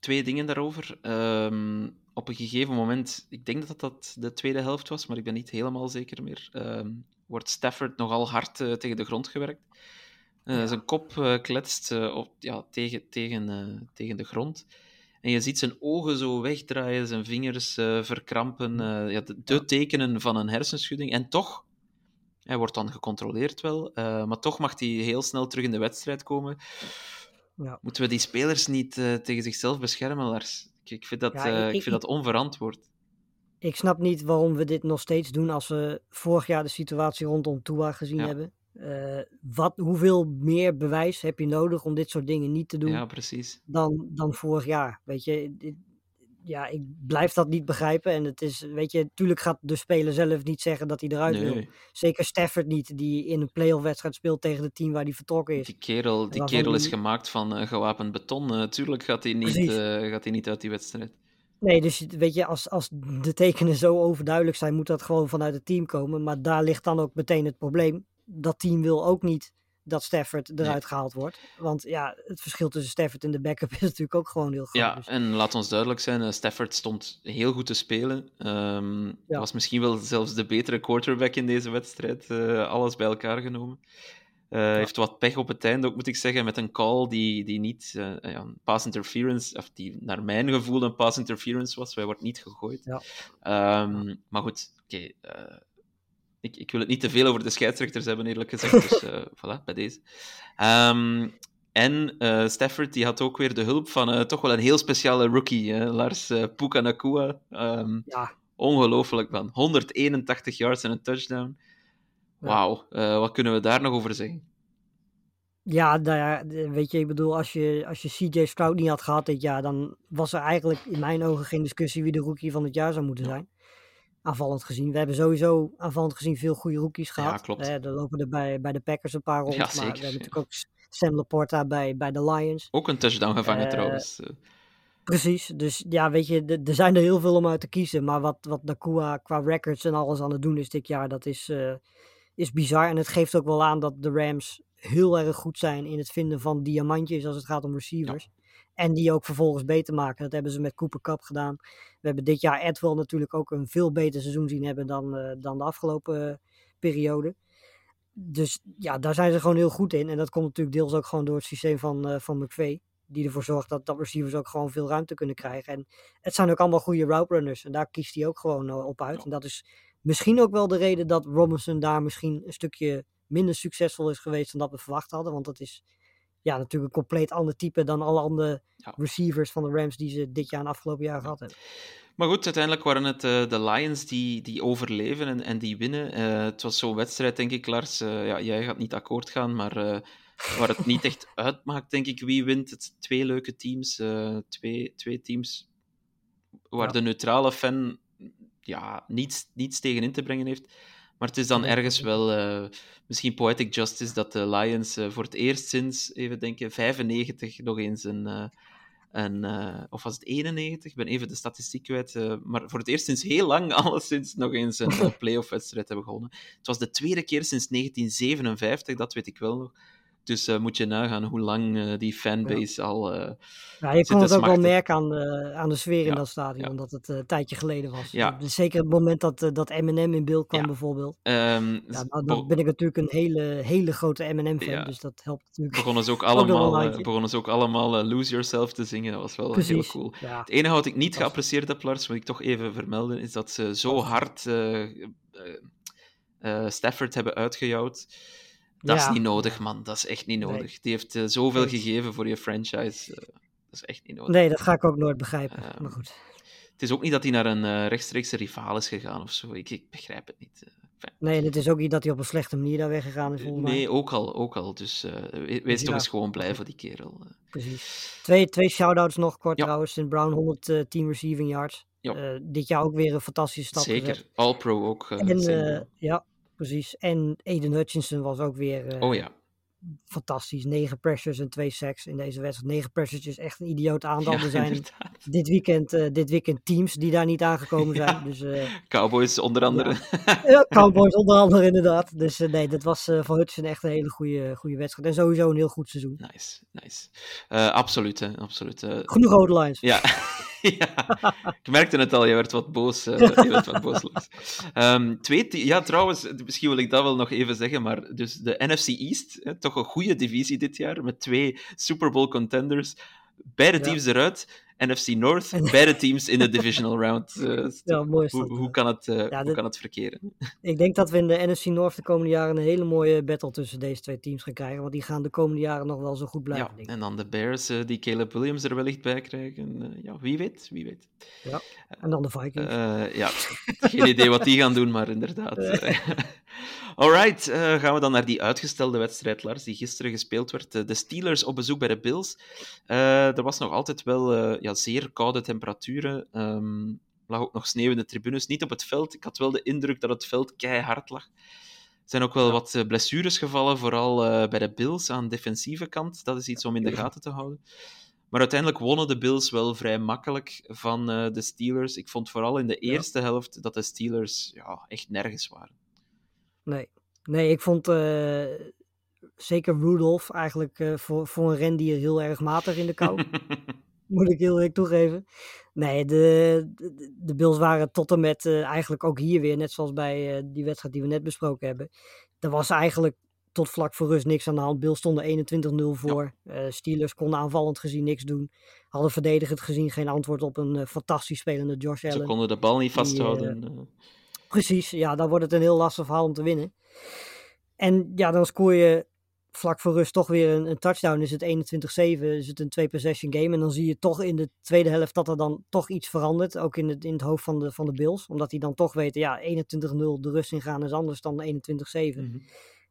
twee dingen daarover. Um, op een gegeven moment, ik denk dat dat de tweede helft was, maar ik ben niet helemaal zeker meer, um, wordt Stafford nogal hard uh, tegen de grond gewerkt. Uh, ja. Zijn kop kletst op, ja, tegen, tegen, tegen de grond. En je ziet zijn ogen zo wegdraaien, zijn vingers uh, verkrampen. Uh, ja, de, de, tekenen van een hersenschudding. En toch, hij wordt dan gecontroleerd wel, uh, maar toch mag hij heel snel terug in de wedstrijd komen. Ja. Moeten we die spelers niet tegen zichzelf beschermen, Lars? Ik, ik vind, dat, ja, ik, ik, vind dat onverantwoord. Ik snap niet waarom we dit nog steeds doen als we vorig jaar de situatie rondom Tua gezien ja. hebben. Uh, wat, hoeveel meer bewijs heb je nodig om dit soort dingen niet te doen ja, precies. Dan, dan vorig jaar? Weet je, dit, ja, ik blijf dat niet begrijpen. En het is, weet je, natuurlijk gaat de speler zelf niet zeggen dat hij eruit nee. wil. Zeker Stafford niet, die in een playoff wedstrijd speelt tegen het team waar hij vertrokken is. Die kerel, die kerel is gemaakt van uh, gewapend beton. Uh, tuurlijk gaat hij niet, gaat hij niet uit die wedstrijd. Nee, dus weet je, als, als de tekenen zo overduidelijk zijn, moet dat gewoon vanuit het team komen. Maar daar ligt dan ook meteen het probleem. Dat team wil ook niet dat Stafford eruit gehaald wordt. Want ja, het verschil tussen Stafford en de backup [laughs] is natuurlijk ook gewoon heel groot. Ja, Dus- en laat ons duidelijk zijn, eh, Stafford stond heel goed te spelen. Ja. Was misschien wel zelfs de betere quarterback in deze wedstrijd, eh, alles bij elkaar genomen. Eh, Heeft wat pech op het einde ook, moet ik zeggen, met een call die, die niet ja, een pass interference, of die naar mijn gevoel een pass interference was. Hij wordt niet gegooid. Ja. Ehm, maar goed, oké. Ik, ik wil het niet te veel over de scheidsrechters hebben, eerlijk gezegd. Dus [laughs] eh, voilà, bij deze. Ehm, en eh, Stafford die had ook weer de hulp van eh, toch wel een heel speciale rookie, hè, Lars uh, Puka Nakua. Ehm, Ja. Ongelooflijk, man. 181 yards en een touchdown. Wauw, wat kunnen we daar nog over zeggen? Ja, nou ja, weet je, ik bedoel, als je, als je CJ Stroud niet had gehad dit jaar, dan was er eigenlijk in mijn ogen geen discussie wie de rookie van het jaar zou moeten zijn. Aanvallend gezien. We hebben sowieso aanvallend gezien veel goede rookies gehad. klopt. Eh, er lopen er bij, bij de Packers een paar [laughs] rond. Ja, maar zeker, we hebben ja. natuurlijk ook Sam Laporta bij, bij de Lions. Ook een touchdown gevangen Eh, trouwens. Eh, Precies, dus ja, weet je, er zijn er heel veel om uit te kiezen. Maar wat, wat Nakua qua records en alles aan het doen is dit jaar, dat is, eh, is bizar. En het geeft ook wel aan dat de Rams heel erg goed zijn in het vinden van diamantjes als het gaat om receivers. En die ook vervolgens beter maken. Dat hebben ze met Cooper Cup gedaan. We hebben dit jaar Edwell natuurlijk ook een veel beter seizoen zien hebben dan, eh, dan de afgelopen eh, periode. Dus ja, daar zijn ze gewoon heel goed in. En dat komt natuurlijk deels ook gewoon door het systeem van, eh van McVay. Die ervoor zorgt dat, dat receivers ook gewoon veel ruimte kunnen krijgen. En het zijn ook allemaal goede route runners. En daar kiest hij ook gewoon op uit. En dat is misschien ook wel de reden dat Robinson daar misschien een stukje minder succesvol is geweest dan dat we verwacht hadden. Want dat is ja, natuurlijk een compleet ander type dan alle andere Ja. receivers van de Rams die ze dit jaar en afgelopen jaar gehad hebben. Maar goed, uiteindelijk waren het eh, de Lions die, die overleven en, en die winnen. Eh, het was zo'n wedstrijd, denk ik, Lars. Eh, ja, jij gaat niet akkoord gaan, maar waar het niet echt [laughs] uitmaakt, denk ik, wie wint. Het twee leuke teams. twee, twee teams waar Ja. de neutrale fan ja, niets, niets tegen in te brengen heeft. Maar het is dan ergens wel eh, misschien poetic justice dat de Lions eh, voor het eerst sinds, even denken, 95 nog eens een... eh, een, of was het 91? Ik ben even de statistiek kwijt. maar voor het eerst sinds heel lang, [laughs] alleszins, nog eens een [laughs] playoff-wedstrijd hebben gewonnen. Het was de tweede keer sinds 1957, dat weet ik wel nog. Dus eh, moet je nagaan hoe lang eh, die fanbase al. eh, Ja, je kon het ook wel merken aan de, aan de sfeer Ja, in dat stadion, ja. dat het een tijdje geleden was. Ja. Dus zeker het moment dat, dat Eminem in beeld kwam bijvoorbeeld. nou, be- dan ben ik natuurlijk een hele, hele grote Eminem-fan, dus dat helpt natuurlijk. begonnen ze ook [laughs] allemaal, begonnen ze ook allemaal Lose Yourself te zingen. Dat was wel heel cool. Het enige wat ik niet Was- geapprecieerd heb, Lars, moet ik toch even vermelden, is dat ze zo hard Stafford hebben uitgejouwd. Dat is niet nodig, man. Dat is echt niet Nee. nodig. Die heeft eh, zoveel gegeven voor je franchise. eh, dat is echt niet nodig. nee, dat ga ik ook nooit begrijpen. Ehm, maar goed. Het is ook niet dat hij naar een eh, rechtstreekse rivaal is gegaan of zo. Ik, ik begrijp het niet. eh. Nee, en het is ook niet dat hij op een slechte manier daar weggegaan is. Nee, ook al. Ook al. Dus eh, we- wees toch ja, eens gewoon blij voor die kerel. eh. Precies. Twee, twee shout-outs nog kort Ja. trouwens. St. Brown 110 receiving yards. Eh, dit jaar ook weer een fantastische stap Zeker. All-pro ook. eh, En, eh, ja, precies. En Aiden Hutchinson was ook weer eh, oh ja. Fantastisch. Negen pressures en twee sacks in deze wedstrijd. Negen pressures is echt een idioot aantal. Ja, er zijn inderdaad. dit weekend, eh, dit weekend teams die daar niet aangekomen zijn. Ja. Dus eh, Cowboys onder andere. ja, Cowboys onder andere inderdaad. Dus eh, nee, dat was voor Hutchinson echt een hele goede, goede wedstrijd. En sowieso een heel goed seizoen. Nice, nice. Absoluut, hè, absoluut. Genoeg rode lines. ja. [laughs] ja, ik merkte het al, je werd wat boos. eh, je werd wat boos. Ehm, twee ja, trouwens, misschien wil ik dat wel nog even zeggen, maar dus de NFC East, hè, toch een goede divisie dit jaar, met twee Super Bowl contenders. Beide Ja. teams eruit. NFC North, beide teams in de [laughs] divisional round. Eh, Ja, mooi hoe, dat, hoe, eh. kan het, eh, hoe dit- kan het verkeren? [laughs] Ik denk dat we in de NFC North de komende jaren een hele mooie battle tussen deze twee teams gaan krijgen. Want die gaan de komende jaren nog wel zo goed blijven. Ja, en dan de Bears, eh, die Caleb Williams er wellicht bij krijgen. Eh, ja, wie weet, wie weet. En dan de Vikings. Eh, ja, geen idee wat die gaan doen, maar inderdaad. [laughs] Alright, eh, gaan we dan naar die uitgestelde wedstrijd, Lars, die gisteren gespeeld werd. Eh, de Steelers op bezoek bij de Bills. Eh, er was nog altijd wel ja, zeer koude temperaturen. Er lag ook nog sneeuw in de tribunes, niet op het veld. Ik had wel de indruk dat het veld keihard lag. Er zijn ook wel wat blessures gevallen, vooral bij de Bills aan de defensieve kant. Dat is iets om in de gaten te houden. Maar uiteindelijk wonnen de Bills wel vrij makkelijk van uh, de Steelers. Ik vond vooral in de eerste ja. helft dat de Steelers ja, echt nergens waren. Nee, nee ik vond uh, zeker Rudolph eigenlijk uh, voor, voor een rendier heel erg matig in de kou. [laughs] Moet ik heel eerlijk toegeven. Nee, de, de, de Bills waren tot en met eigenlijk ook hier weer, net zoals bij die wedstrijd die we net besproken hebben. Er was eigenlijk tot vlak voor rust niks aan de hand. Bills stonden 21-0 voor. Ja. Steelers konden aanvallend gezien niks doen. Hadden verdedigend gezien geen antwoord op een fantastisch spelende Josh Allen. Ze konden de bal niet vasthouden. Die, precies, ja, dan wordt het een heel lastig verhaal om te winnen. En ja, dan scoor je vlak voor rust toch weer een, een touchdown. Is het 21-7, is het een twee-possession game. En dan zie je toch in de tweede helft dat er dan toch iets verandert. Ook in het, in het hoofd van de, van de Bills. Omdat die dan toch weten, ja, 21-0 de rust ingaan is anders dan 21-7. Mm-hmm.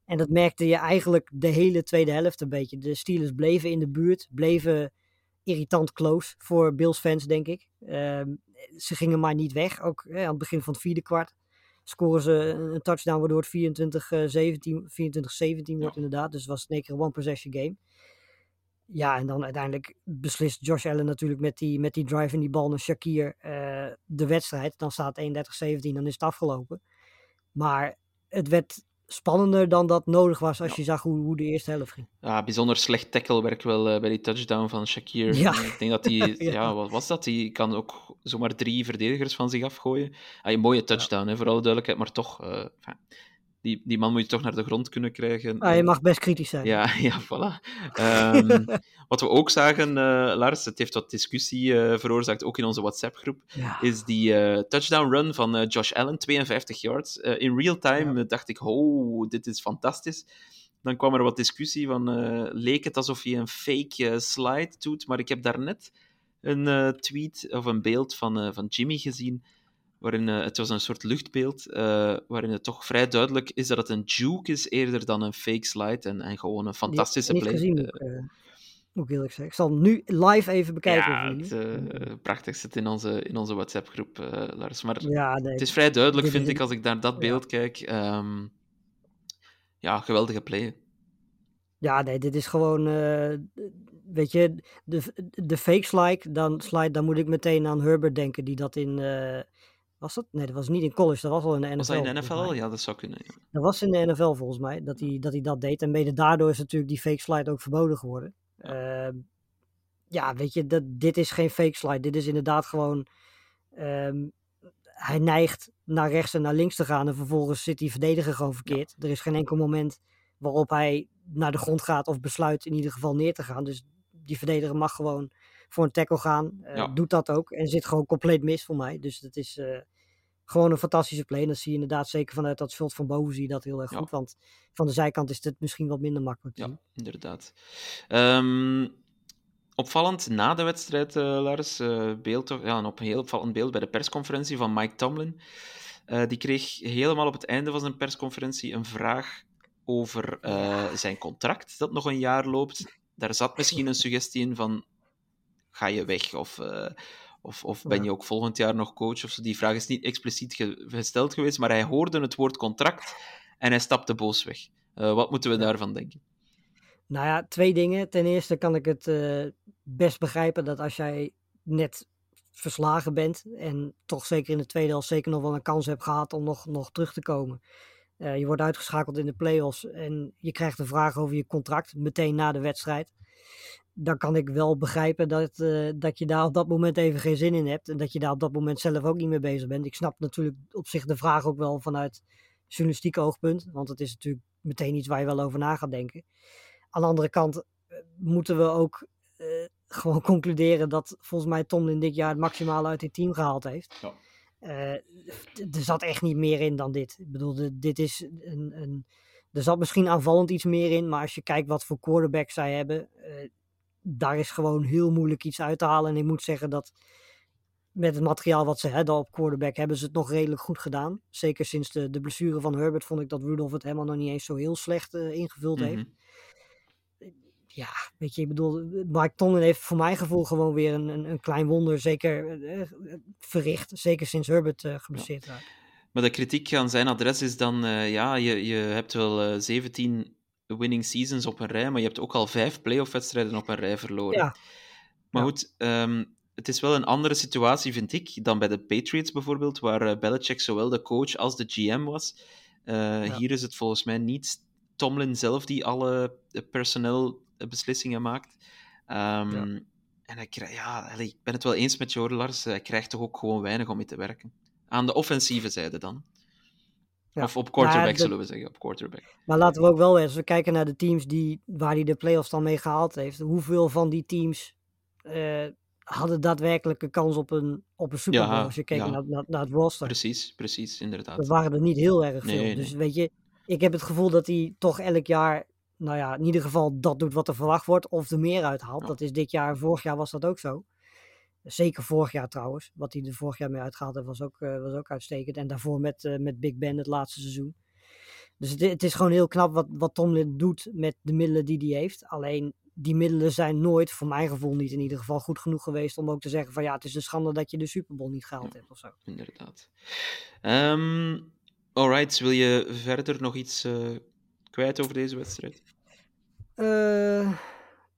En dat merkte je eigenlijk de hele tweede helft een beetje. De Steelers bleven in de buurt, bleven irritant close voor Bills fans, denk ik. Uh, ze gingen maar niet weg, ook hè, aan het begin van het vierde kwart. Scoren ze een touchdown waardoor het 24-17 24-17 wordt inderdaad. Dus het was een keer een one-possession game. Ja, en dan uiteindelijk beslist Josh Allen natuurlijk met die, met die drive en die bal naar Shakir uh, de wedstrijd. Dan staat 31-17, dan is het afgelopen. Maar het werd spannender dan dat nodig was als je zag hoe, hoe de eerste helft ging. Ja, bijzonder slecht tacklewerk wel uh, bij die touchdown van Shakir. Ja. Ik denk dat hij, [laughs] ja. ja. wat was dat? Die kan ook zomaar drie verdedigers van zich afgooien. Ah, een mooie touchdown, hè, voor alle duidelijkheid, maar toch, uh, die, die man moet je toch naar de grond kunnen krijgen. Ah, je mag best kritisch zijn. Ja, [laughs] ja voilà. Um, [laughs] wat we ook zagen, uh, Lars, het heeft wat discussie uh, veroorzaakt, ook in onze WhatsApp-groep, ja. is die uh, touchdown run van Josh Allen, 52 yards. in real time ja. dacht ik, oh, dit is fantastisch. Dan kwam er wat discussie van, leek het alsof hij een fake slide doet, maar ik heb daarnet een tweet of een beeld van, van Jimmy gezien, waarin uh, het was een soort luchtbeeld, uh, waarin het toch vrij duidelijk is dat het een juke is eerder dan een fake slide en, en gewoon een fantastische play. Gezien, uh, moet ik eerlijk zeggen. Ik zal nu live even bekijken. Ja, het prachtig zit in onze, in onze WhatsApp-groep, Lars. Maar ja, nee, het is vrij duidelijk, vind ik, als ik naar dat beeld ja. kijk. Um, ja, geweldige play. Ja, nee, dit is gewoon, weet je, de, de fake slide dan, slide, dan moet ik meteen aan Herbert denken, die dat in was dat? Nee, dat was niet in college, dat was al in de NFL. Was dat in de NFL? Ja, dat zou kunnen. Ja. Dat was in de NFL volgens mij, dat hij dat, hij dat deed. En mede daardoor is natuurlijk die fake slide ook verboden geworden. Ja, uh, ja weet je, dat, dit is geen fake slide. Dit is inderdaad gewoon... Um, hij neigt naar rechts en naar links te gaan en vervolgens zit die verdediger gewoon verkeerd. Ja. Er is geen enkel moment waarop hij naar de grond gaat of besluit in ieder geval neer te gaan. Dus die verdediger mag gewoon voor een tackle gaan. Uh, ja. Doet dat ook. En zit gewoon compleet mis voor mij. Dus dat is uh, gewoon een fantastische play. En dat zie je inderdaad zeker vanuit dat veld van boven zie je dat heel erg goed. Ja. Want van de zijkant is het misschien wat minder makkelijk. Ja, inderdaad. Um, opvallend na de wedstrijd, uh, Lars, beeld, ja, op een heel opvallend beeld bij de persconferentie van Mike Tomlin. die kreeg helemaal op het einde van zijn persconferentie een vraag over zijn contract dat nog een jaar loopt. Daar zat misschien een suggestie in van ga je weg? Of, uh, of, of ben je ook volgend jaar nog coach? Of zo. Die vraag is niet expliciet ge gesteld geweest, maar hij hoorde het woord contract en hij stapte boos weg. Uh, wat moeten we daarvan denken? Nou ja, twee dingen. Ten eerste kan ik het uh, best begrijpen dat als jij net verslagen bent en toch zeker in de tweede helft zeker nog wel een kans hebt gehad om nog, nog terug te komen. Uh, je wordt uitgeschakeld in de play-offs en je krijgt een vraag over je contract meteen na de wedstrijd dan kan ik wel begrijpen dat, uh, dat je daar op dat moment even geen zin in hebt. En dat je daar op dat moment zelf ook niet mee bezig bent. Ik snap natuurlijk op zich de vraag ook wel vanuit journalistiek oogpunt. Want het is natuurlijk meteen iets waar je wel over na gaat denken. Aan de andere kant uh, moeten we ook uh, gewoon [laughs] concluderen dat volgens mij Tomlin dit jaar het maximale uit dit team gehaald heeft. Ja. er zat echt niet meer in dan dit. Ik bedoel, dit is een, een, er zat misschien aanvallend iets meer in. Maar als je kijkt wat voor quarterback zij hebben daar is gewoon heel moeilijk iets uit te halen. En ik moet zeggen dat met het materiaal wat ze hadden op quarterback hebben ze het nog redelijk goed gedaan. Zeker sinds de, de blessure van Herbert vond ik dat Rudolph het helemaal nog niet eens zo heel slecht uh, ingevuld mm -hmm. heeft. Ja, weet je, ik bedoel, Mike Tomlin heeft voor mijn gevoel gewoon weer een, een, een klein wonder zeker uh, verricht. Zeker sinds Herbert uh, geblesseerd raakt. Maar de kritiek aan zijn adres is dan, ja, je, je hebt wel 17 winning seasons op een rij, maar je hebt ook al vijf playoff wedstrijden op een rij verloren. Ja. Maar Ja. goed, ehm, het is wel een andere situatie, vind ik, dan bij de Patriots bijvoorbeeld, waar eh, Belichick zowel de coach als de GM was. Eh, Hier is het volgens mij niet Tomlin zelf die alle eh, personeelbeslissingen maakt. Ehm. En hij ja, ik ben het wel eens met jou, Lars. Hij krijgt toch ook gewoon weinig om mee te werken. Aan de offensieve zijde dan. Ja. Of op quarterback, de- zullen we zeggen. Op quarterback. Maar laten we ook wel, eens we kijken naar de teams die, waar hij de playoffs dan mee gehaald heeft. Hoeveel van die teams eh, hadden daadwerkelijk een kans op een, op een Super Bowl? Ja, als je kijkt ja. naar, naar, naar het roster. Precies, precies, inderdaad. Dat waren er niet heel erg veel. Nee, dus nee. weet je, ik heb het gevoel dat hij toch elk jaar, nou ja, in ieder geval dat doet wat er verwacht wordt. Of er meer uithaalt. Dat is dit jaar, vorig jaar was dat ook zo. Zeker vorig jaar trouwens. Wat hij er vorig jaar mee uitgehaald heeft, was ook, eh, was ook uitstekend. En daarvoor met, eh, met Big Ben het laatste seizoen. Dus het, het is gewoon heel knap wat, wat Tomlin doet met de middelen die hij heeft. Alleen die middelen zijn nooit, voor mijn gevoel niet in ieder geval, goed genoeg geweest om ook te zeggen van ja, het is een schande dat je de Super Bowl niet gehaald hebt of zo. Inderdaad. Ehm alright, wil je verder nog iets eh, kwijt over deze wedstrijd? Eh,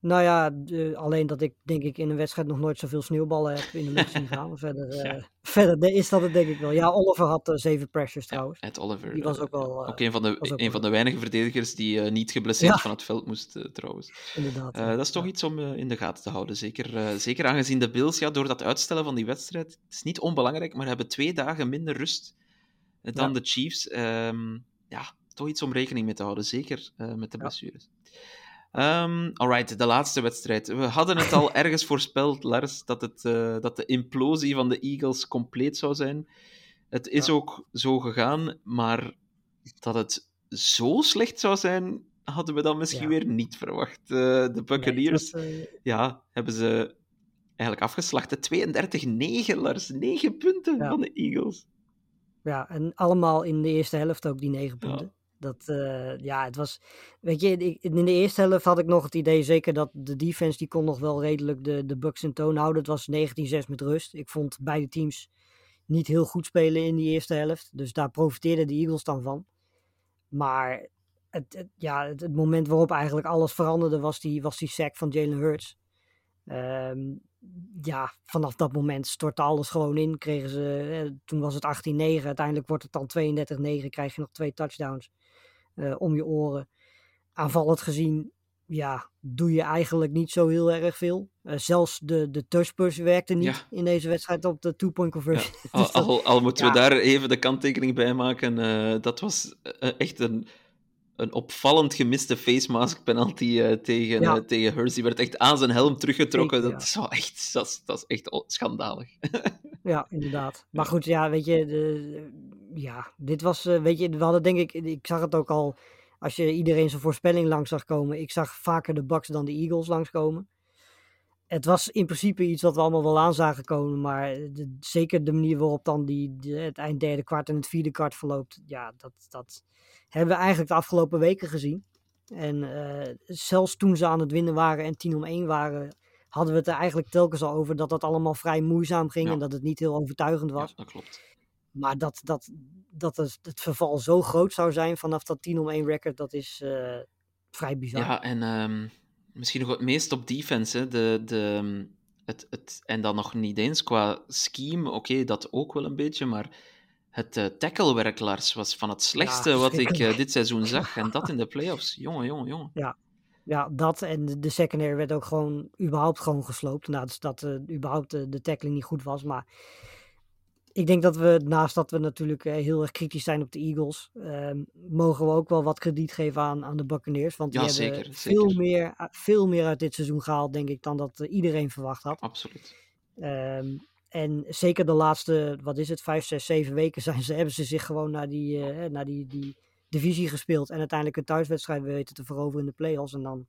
nou ja, de- alleen dat ik denk ik in een wedstrijd nog nooit zoveel sneeuwballen heb in de lucht zien [laughs] gaan. Verder, eh, Ja. verder is dat het denk ik wel. Ja, Oliver had eh, zeven pressures trouwens. Ed Oliver. Die was eh, ook wel, ook eh, een van de, een wel- van de weinige verdedigers die eh, niet geblesseerd Ja. van het veld moest, eh, trouwens. Inderdaad. Eh, dat is toch ja. iets om eh, in de gaten te houden. Zeker, eh, zeker aangezien de Bills, ja, door dat uitstellen van die wedstrijd, het is niet onbelangrijk, maar hebben twee dagen minder rust eh, dan Ja. de Chiefs. Ehm, ja, toch iets om rekening mee te houden, zeker eh, met de Ja. blessures. Ehm alright, de laatste wedstrijd. We hadden het al [laughs] ergens voorspeld, Lars, dat, het, eh, dat de implosie van de Eagles compleet zou zijn. Het is Ja. ook zo gegaan, maar dat het zo slecht zou zijn, hadden we dan misschien Ja. weer niet verwacht. Eh, de Nee, Buccaneers was, eh, ja, hebben ze eigenlijk afgeslacht. 32-9, Lars. 9 punten Ja. van de Eagles. Ja, en allemaal in de eerste helft ook die negen Ja. punten. Dat, eh, ja, het was, weet je, in de eerste helft had ik nog het idee zeker dat de defense, die kon nog wel redelijk de, de Bucks in toon houden. Het was 19-6 met rust. Ik vond beide teams niet heel goed spelen in die eerste helft. Dus daar profiteerden de Eagles dan van. Maar het, ja, het, het moment waarop eigenlijk alles veranderde was die, was die sack van Jalen Hurts. Ehm, ja, vanaf dat moment stortte alles gewoon in. Kregen ze, eh, toen was het 18-9. Uiteindelijk wordt het dan 32-9. Krijg je nog twee touchdowns eh, om je oren. Aanvallend gezien, ja, doe je eigenlijk niet zo heel erg veel. Eh, zelfs de, de touchpush werkte niet Ja. in deze wedstrijd op de two-point Ja, conversion. [laughs] al, Dus al, al moeten we ja. daar even de kanttekening bij maken. eh, dat was echt een, een opvallend gemiste face mask penalty eh, tegen, Ja. eh, tegen Hurst. Die werd echt aan zijn helm teruggetrokken. Zeker, dat, is wel echt, dat, is, dat is echt schandalig. [laughs] Ja, inderdaad. Maar goed, ja, weet je, de, ja, dit was, eh, weet je, we hadden denk ik, ik zag het ook al, als je iedereen zijn voorspelling langs zag komen, ik zag vaker de Bucks dan de Eagles langskomen. Het was in principe iets wat we allemaal wel aan zagen komen, maar de- zeker de manier waarop dan die, de- het eind derde kwart en het vierde kwart verloopt, ja, dat, dat hebben we eigenlijk de afgelopen weken gezien. En eh, zelfs toen ze aan het winnen waren en 10 om 1 waren, hadden we het er eigenlijk telkens al over dat dat allemaal vrij moeizaam ging Ja. en dat het niet heel overtuigend was. Ja, dat klopt. Maar dat, dat, dat het, het verval zo groot zou zijn vanaf dat 10 om 1 record, dat is eh, vrij bizar. Ja, en ehm, misschien nog het meest op defense. Hè. De, de, het, het, en dan nog niet eens qua scheme. Oké, dat ook wel een beetje. Maar het eh tacklewerk, Lars, was van het slechtste [laughs] wat ik eh, dit seizoen zag. En dat in de playoffs. [laughs] Jongen, jongen, jongen. Ja, dat en de, de secondary werd ook gewoon überhaupt gewoon gesloopt. Nou, dus dat eh, überhaupt de, de tackling niet goed was. Maar ik denk dat we, naast dat we natuurlijk eh, heel erg kritisch zijn op de Eagles, ehm, mogen we ook wel wat krediet geven aan, aan de Buccaneers. Want die Ja, hebben zeker, veel, zeker. Meer, eh, veel meer uit dit seizoen gehaald, denk ik, dan dat eh, iedereen verwacht had. Absoluut. Ehm, en zeker de laatste, wat is het, vijf, zes, zeven weken [laughs] zijn ze, hebben ze zich gewoon naar die, naar die, die divisie gespeeld. En uiteindelijk een thuiswedstrijd weten te veroveren in de playoffs. En dan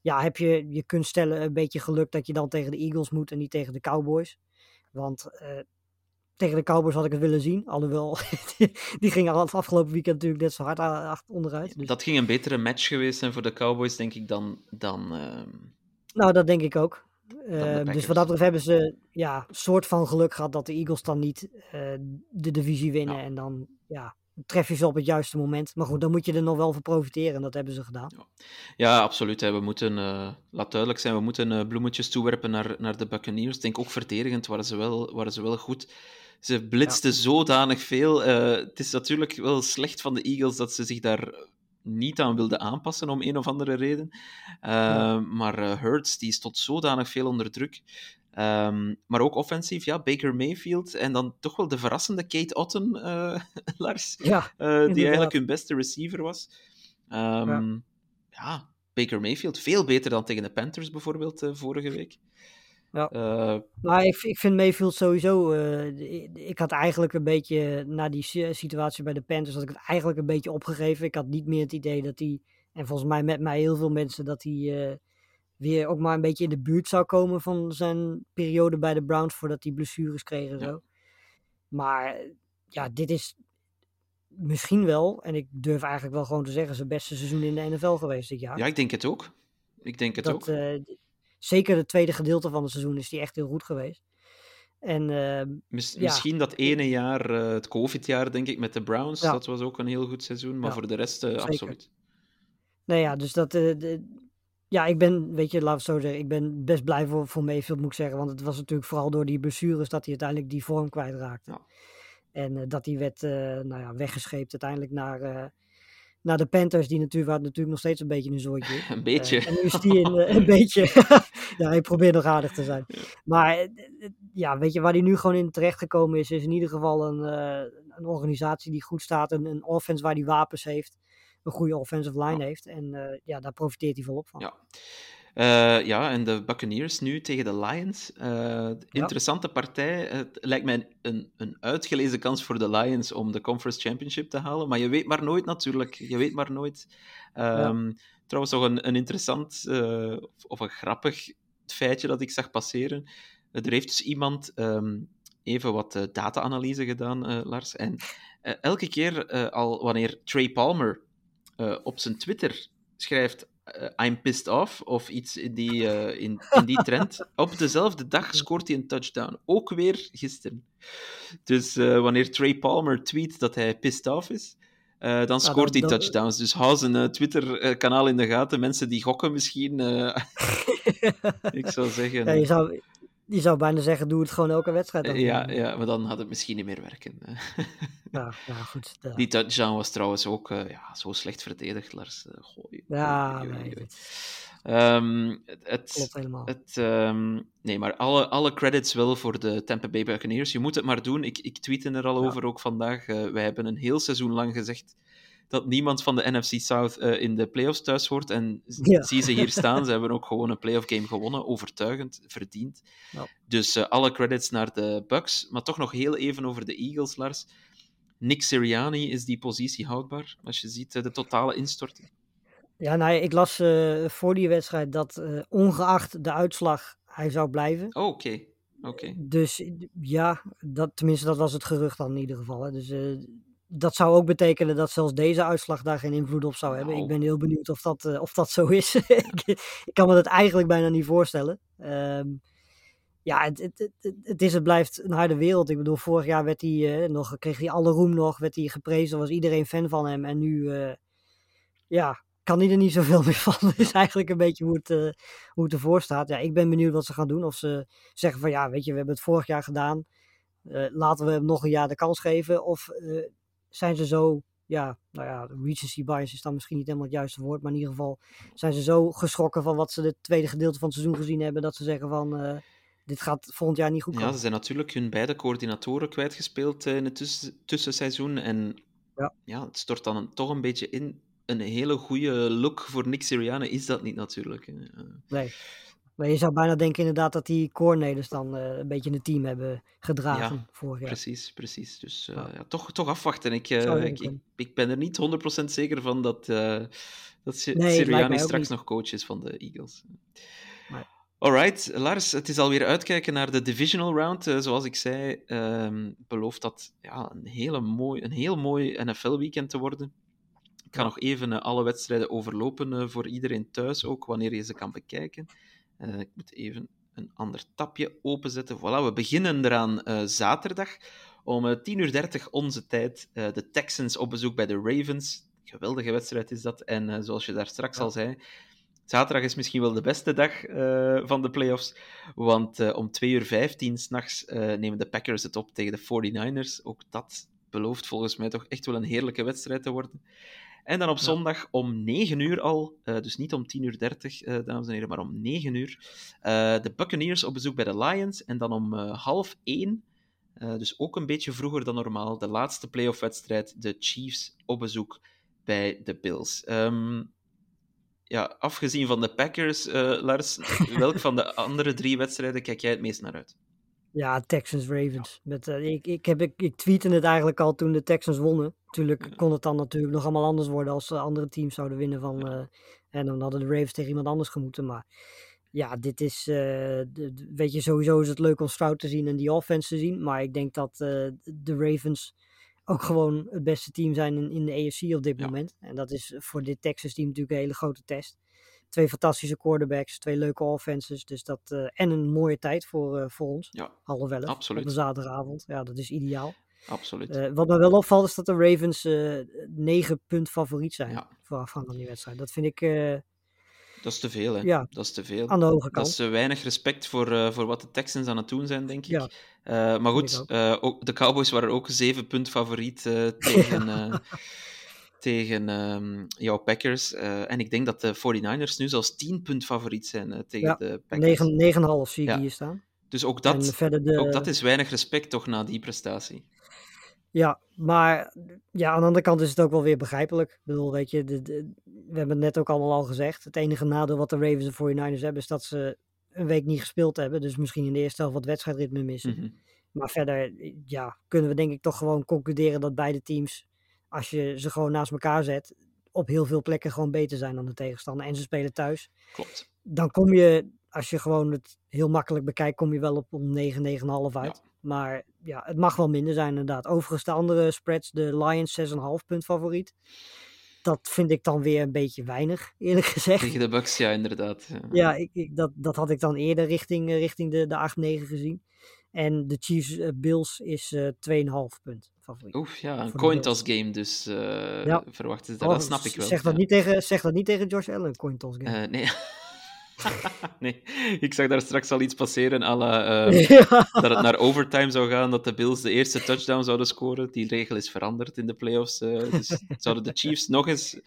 ja, heb je, je kunt stellen, een beetje geluk dat je dan tegen de Eagles moet en niet tegen de Cowboys. Want tegen de Cowboys had ik het willen zien. Alhoewel, [laughs] die gingen al het afgelopen weekend natuurlijk net zo hard achter- onderuit. Dus, Dat ging een betere match geweest zijn voor de Cowboys, denk ik, dan... dan ehm, Nou, dat denk ik ook. Ehm, dus wat dat betreft hebben ze ja, soort van geluk gehad dat de Eagles dan niet eh, de divisie winnen. Ja. En dan ja, tref je ze op het juiste moment. Maar goed, dan moet je er nog wel voor profiteren en dat hebben ze gedaan. Ja, absoluut. Hè. We moeten, uh, laat duidelijk zijn, we moeten uh, bloemetjes toewerpen naar, naar de Buccaneers. Ik denk ook verdedigend waren ze wel, waren ze wel goed. Ze blitsten ja. zodanig veel. Uh, het is natuurlijk wel slecht van de Eagles dat ze zich daar niet aan wilden aanpassen om een of andere reden. Ja. Maar Hurts die stond zodanig veel onder druk. Um, maar ook offensief, ja, Baker Mayfield en dan toch wel de verrassende Kate Otten, [laughs] Lars, ja, die eigenlijk hun beste receiver was. Um, ja. Baker Mayfield, veel beter dan tegen de Panthers bijvoorbeeld vorige week. Ja. nou, ik, ik vind Mayfield sowieso. Ik, ik had eigenlijk een beetje na die situatie bij de Panthers had ik het eigenlijk een beetje opgegeven. Ik had niet meer het idee dat hij en volgens mij met mij heel veel mensen dat hij weer ook maar een beetje in de buurt zou komen van zijn periode bij de Browns voordat hij blessures kreeg en zo. Maar ja, dit is misschien wel, en ik durf eigenlijk wel gewoon te zeggen, zijn beste seizoen in de NFL geweest dit jaar. Ja, ik denk het ook. Ik denk het dat, ook. Zeker het tweede gedeelte van het seizoen is die echt heel goed geweest. En, uh, ja. Misschien dat ene jaar, uh, het COVID-jaar, denk ik, met de Browns, Ja. dat was ook een heel goed seizoen. Maar Ja, voor de rest, uh, zeker. absoluut. Nou ja, dus dat. eh, de- ja, ik ben, weet je, laat het zo zeggen, ik ben best blij voor, voor Mayfield, moet ik zeggen. Want het was natuurlijk vooral door die blessures dat hij uiteindelijk die vorm kwijtraakte. En eh, dat hij werd, eh, nou ja, weggescheept uiteindelijk naar, eh, naar de Panthers, die natuurlijk, waar natuurlijk nog steeds een beetje een zooitje is. [laughs] Een beetje. Eh, en nu is die eh, een [laughs] beetje. [laughs] ja, ik probeer nog aardig te zijn. Maar eh, ja, weet je, waar hij nu gewoon in terechtgekomen is, is in ieder geval een, een organisatie die goed staat. Een, een offense waar hij wapens heeft. Een goede offensive line heeft. En ja, daar profiteert hij volop van. Ja. Eh, ja, en de Buccaneers nu tegen de Lions. Eh, interessante partij. Het lijkt mij een, een, een uitgelezen kans voor de Lions om de Conference Championship te halen. Maar je weet maar nooit natuurlijk. Je weet maar nooit. Ehm, Trouwens, nog een, een interessant eh, of- of een grappig feitje dat ik zag passeren. Er heeft dus iemand ehm, even wat data-analyse gedaan, Lars. En elke keer al wanneer Trey Palmer op zijn Twitter schrijft I'm pissed off of iets in die, eh, in, in die trend, [laughs] op dezelfde dag scoort hij een touchdown. Ook weer gisteren. Dus eh, wanneer Trey Palmer tweet dat hij pissed off is, eh, dan scoort dan- hij touchdowns. Dus hou zijn eh, Twitter-kanaal in de gaten. Mensen die gokken misschien. eh, [laughs] ik zou zeggen. Ja, je, zou, je zou bijna zeggen, doe het gewoon elke wedstrijd. ja, ja, maar dan had het misschien niet meer werken. ja, ja, goed. Ja, Die touchdown was trouwens ook eh, ja, zo slecht verdedigd, Lars. Eh, gooi, ja nee, Ehm, het, klopt helemaal. het, ehm, nee, maar alle, alle credits wel voor de Tampa Bay Buccaneers. Je moet het maar doen. Ik, ik tweette er al Ja. over ook vandaag. Eh, wij hebben een heel seizoen lang gezegd dat niemand van de NFC South eh, in de playoffs thuis hoort. En Ja. zie ze hier staan. Ze [laughs] hebben ook gewoon een playoff game gewonnen. Overtuigend, verdiend. Ja. Dus eh, alle credits naar de Bucks. Maar toch nog heel even over de Eagles, Lars. Nick Sirianni, is die positie houdbaar? Als je ziet eh, de totale instorting. Ja, nou, ik las voor die wedstrijd dat ongeacht de uitslag hij zou blijven. Oh, oké. Oké. Dus ja, dat, tenminste dat was het gerucht dan in ieder geval. Hè. Dus dat zou ook betekenen dat zelfs deze uitslag daar geen invloed op zou hebben. Ik Nou. ben heel benieuwd of dat, eh, of dat zo is. [laughs] ik, ik kan me dat eigenlijk bijna niet voorstellen. Ehm, ja, het, het, het, het- is, het blijft een harde wereld. Ik bedoel, vorig jaar werd hij eh, nog, kreeg hij alle roem nog, werd hij geprezen, was iedereen fan van hem. En nu, eh, ja, kan hij er niet zoveel [laughs] meer van. Dat is eigenlijk een beetje hoe het, hoe het ervoor staat. Ja, ik ben benieuwd wat ze gaan doen. Of ze zeggen van, ja, weet je, we hebben het vorig jaar gedaan. Laten we hem nog een jaar de kans geven. Of zijn ze zo, ja, nou ja, recency bias is dan misschien niet helemaal het juiste woord. Maar in ieder geval zijn ze zo geschrokken van wat ze het tweede gedeelte van het seizoen gezien hebben. Dat ze zeggen van, eh, dit gaat volgend jaar niet goed Ja, komen. ze zijn natuurlijk hun beide coördinatoren kwijtgespeeld eh, in het tussen- tussenseizoen. En Ja. ja, het stort dan een- toch een beetje in. Een hele goede look voor Nick Sirianni is dat niet natuurlijk. Nee. Maar je zou bijna denken inderdaad dat die coordinators dan eh, een beetje het team hebben gedragen Ja, vorig jaar. Precies, precies. Dus eh, Ja. ja, toch, toch afwachten. Ik, eh, ik, ik, ik ben er niet 100% zeker van dat, dat Nee, straks nog coach is van de Eagles. Nee. Alright, Lars, het is alweer uitkijken naar de divisional round. Zoals ik zei, ehm, belooft dat ja, een, hele mooi, een heel mooi NFL-weekend te worden. Ik ga nog even alle wedstrijden overlopen voor iedereen thuis, ook wanneer je ze kan bekijken. Eh, ik moet even een ander tapje openzetten. Voilà, we beginnen eraan eh, zaterdag Om uh, 10 uur 30 onze tijd, de Texans op bezoek bij de Ravens. Geweldige wedstrijd is dat. En zoals je daar straks ja. al zei, zaterdag is misschien wel de beste dag van de playoffs. Want om 2 uur 15 s'nachts nemen de Packers het op tegen de 49ers. Ook dat belooft volgens mij toch echt wel een heerlijke wedstrijd te worden. En dan op zondag om 9 uur al, uh, dus niet om 10 uur 30, uh, dames en heren, maar om 9 uur, uh, de Buccaneers op bezoek bij de Lions. En dan om half 1, dus ook een beetje vroeger dan normaal, de laatste playoff-wedstrijd, de Chiefs op bezoek bij de Bills. Um, ja, afgezien van de Packers, Lars, welk [laughs] van de andere drie wedstrijden kijk jij het meest naar uit? Ja, Texans Ravens. Met, uh, ik, ik, heb, ik, ik tweette het eigenlijk al toen de Texans wonnen. Natuurlijk kon het dan natuurlijk nog allemaal anders worden als andere teams zouden winnen van. Uh, en dan hadden de Ravens tegen iemand anders gemoeten. Maar ja, dit is. De, weet je, sowieso is het leuk om Stroud te zien en die offense te zien. Maar ik denk dat de Ravens ook gewoon het beste team zijn in, in de AFC op dit ja. moment. En dat is voor dit Texas team natuurlijk een hele grote test twee fantastische quarterbacks, twee leuke offenses. Dus dat, uh, en een mooie tijd voor, uh, voor ons. Ja, half elf absoluut. op een zaterdagavond. Ja, dat is ideaal. Absoluut. Uh, wat me wel opvalt is dat de Ravens negen punt favoriet zijn ja. voorafgaand aan die wedstrijd. Dat vind ik... dat is te veel, hè? Ja, dat is te veel. Aan de hoge kant. Dat is weinig respect voor, voor wat de Texans aan het doen zijn, denk ik. Ja. maar goed, ook. ook. de Cowboys waren ook zeven punt favoriet [laughs] tegen tegen um, jouw Packers. Uh, en ik denk dat de 49ers nu zelfs 10 punt favoriet zijn uh, tegen ja, de Packers. 9,5 zie ik ja. hier staan. Dus ook dat, de... ook dat is weinig respect toch na die prestatie. Ja, maar ja, aan de andere kant is het ook wel weer begrijpelijk. Ik bedoel, weet je, de, de, we hebben het net ook allemaal al gezegd. Het enige nadeel wat de Ravens en 49ers hebben is dat ze een week niet gespeeld hebben. Dus misschien in de eerste helft wat wedstrijdritme missen. Mm -hmm. Maar verder, ja, kunnen we denk ik toch gewoon concluderen dat beide teams als je ze gewoon naast elkaar zet, op heel veel plekken gewoon beter zijn dan de tegenstander. En ze spelen thuis. Klopt. Dan kom je, als je gewoon het heel makkelijk bekijkt, kom je wel op om 9, 9,5 uit. Ja. Maar ja, het mag wel minder zijn inderdaad. Overigens de andere spreads, de Lions 6,5 punt favoriet. Dat vind ik dan weer een beetje weinig, eerlijk gezegd. Tegen de Bucks, ja, inderdaad. Ja, ja ik, ik, dat, dat had ik dan eerder richting, richting de, de 8-9 gezien. En de Chiefs uh, Bills is uh, 2,5 punt favoriet. Oef, ja, een coin toss game, dus uh, ja. verwachten ze dat. Oh, dat snap ik wel. Zeg dat, ja. niet, tegen, zeg dat niet tegen Josh Allen, coin toss game. Uh, nee. [laughs] nee, ik zag daar straks al iets passeren, à la, uh, [laughs] ja. dat het naar overtime zou gaan, dat de Bills de eerste touchdown zouden scoren. Die regel is veranderd in de playoffs. Uh, dus zouden de Chiefs nog eens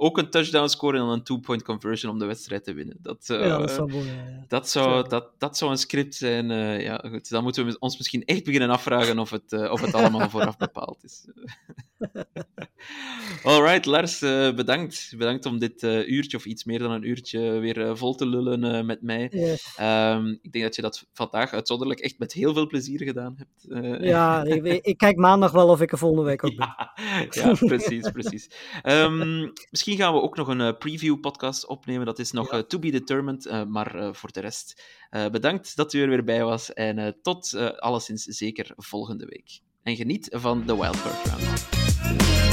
ook een touchdown scoren en een two-point conversion om de wedstrijd te winnen. Dat, uh, ja, dat zou, mooi, ja. dat, zou, dat, dat zou een script zijn. Uh, ja, goed, dan moeten we ons misschien echt beginnen afvragen of het, uh, of het allemaal [laughs] vooraf bepaald is. [laughs] Alright, Lars, bedankt. Bedankt om dit uurtje, of iets meer dan een uurtje, weer vol te lullen met mij. Yes. Um, ik denk dat je dat vandaag uitzonderlijk echt met heel veel plezier gedaan hebt. ja, ik, ik, kijk maandag wel of ik er volgende week ook ben. Ja, ja precies, precies. Um, misschien gaan we ook nog een uh, preview podcast opnemen. Dat is nog ja. to be determined. Maar voor de rest, bedankt dat u er weer bij was. En tot alleszins zeker volgende week. En geniet van de Wildcard Round.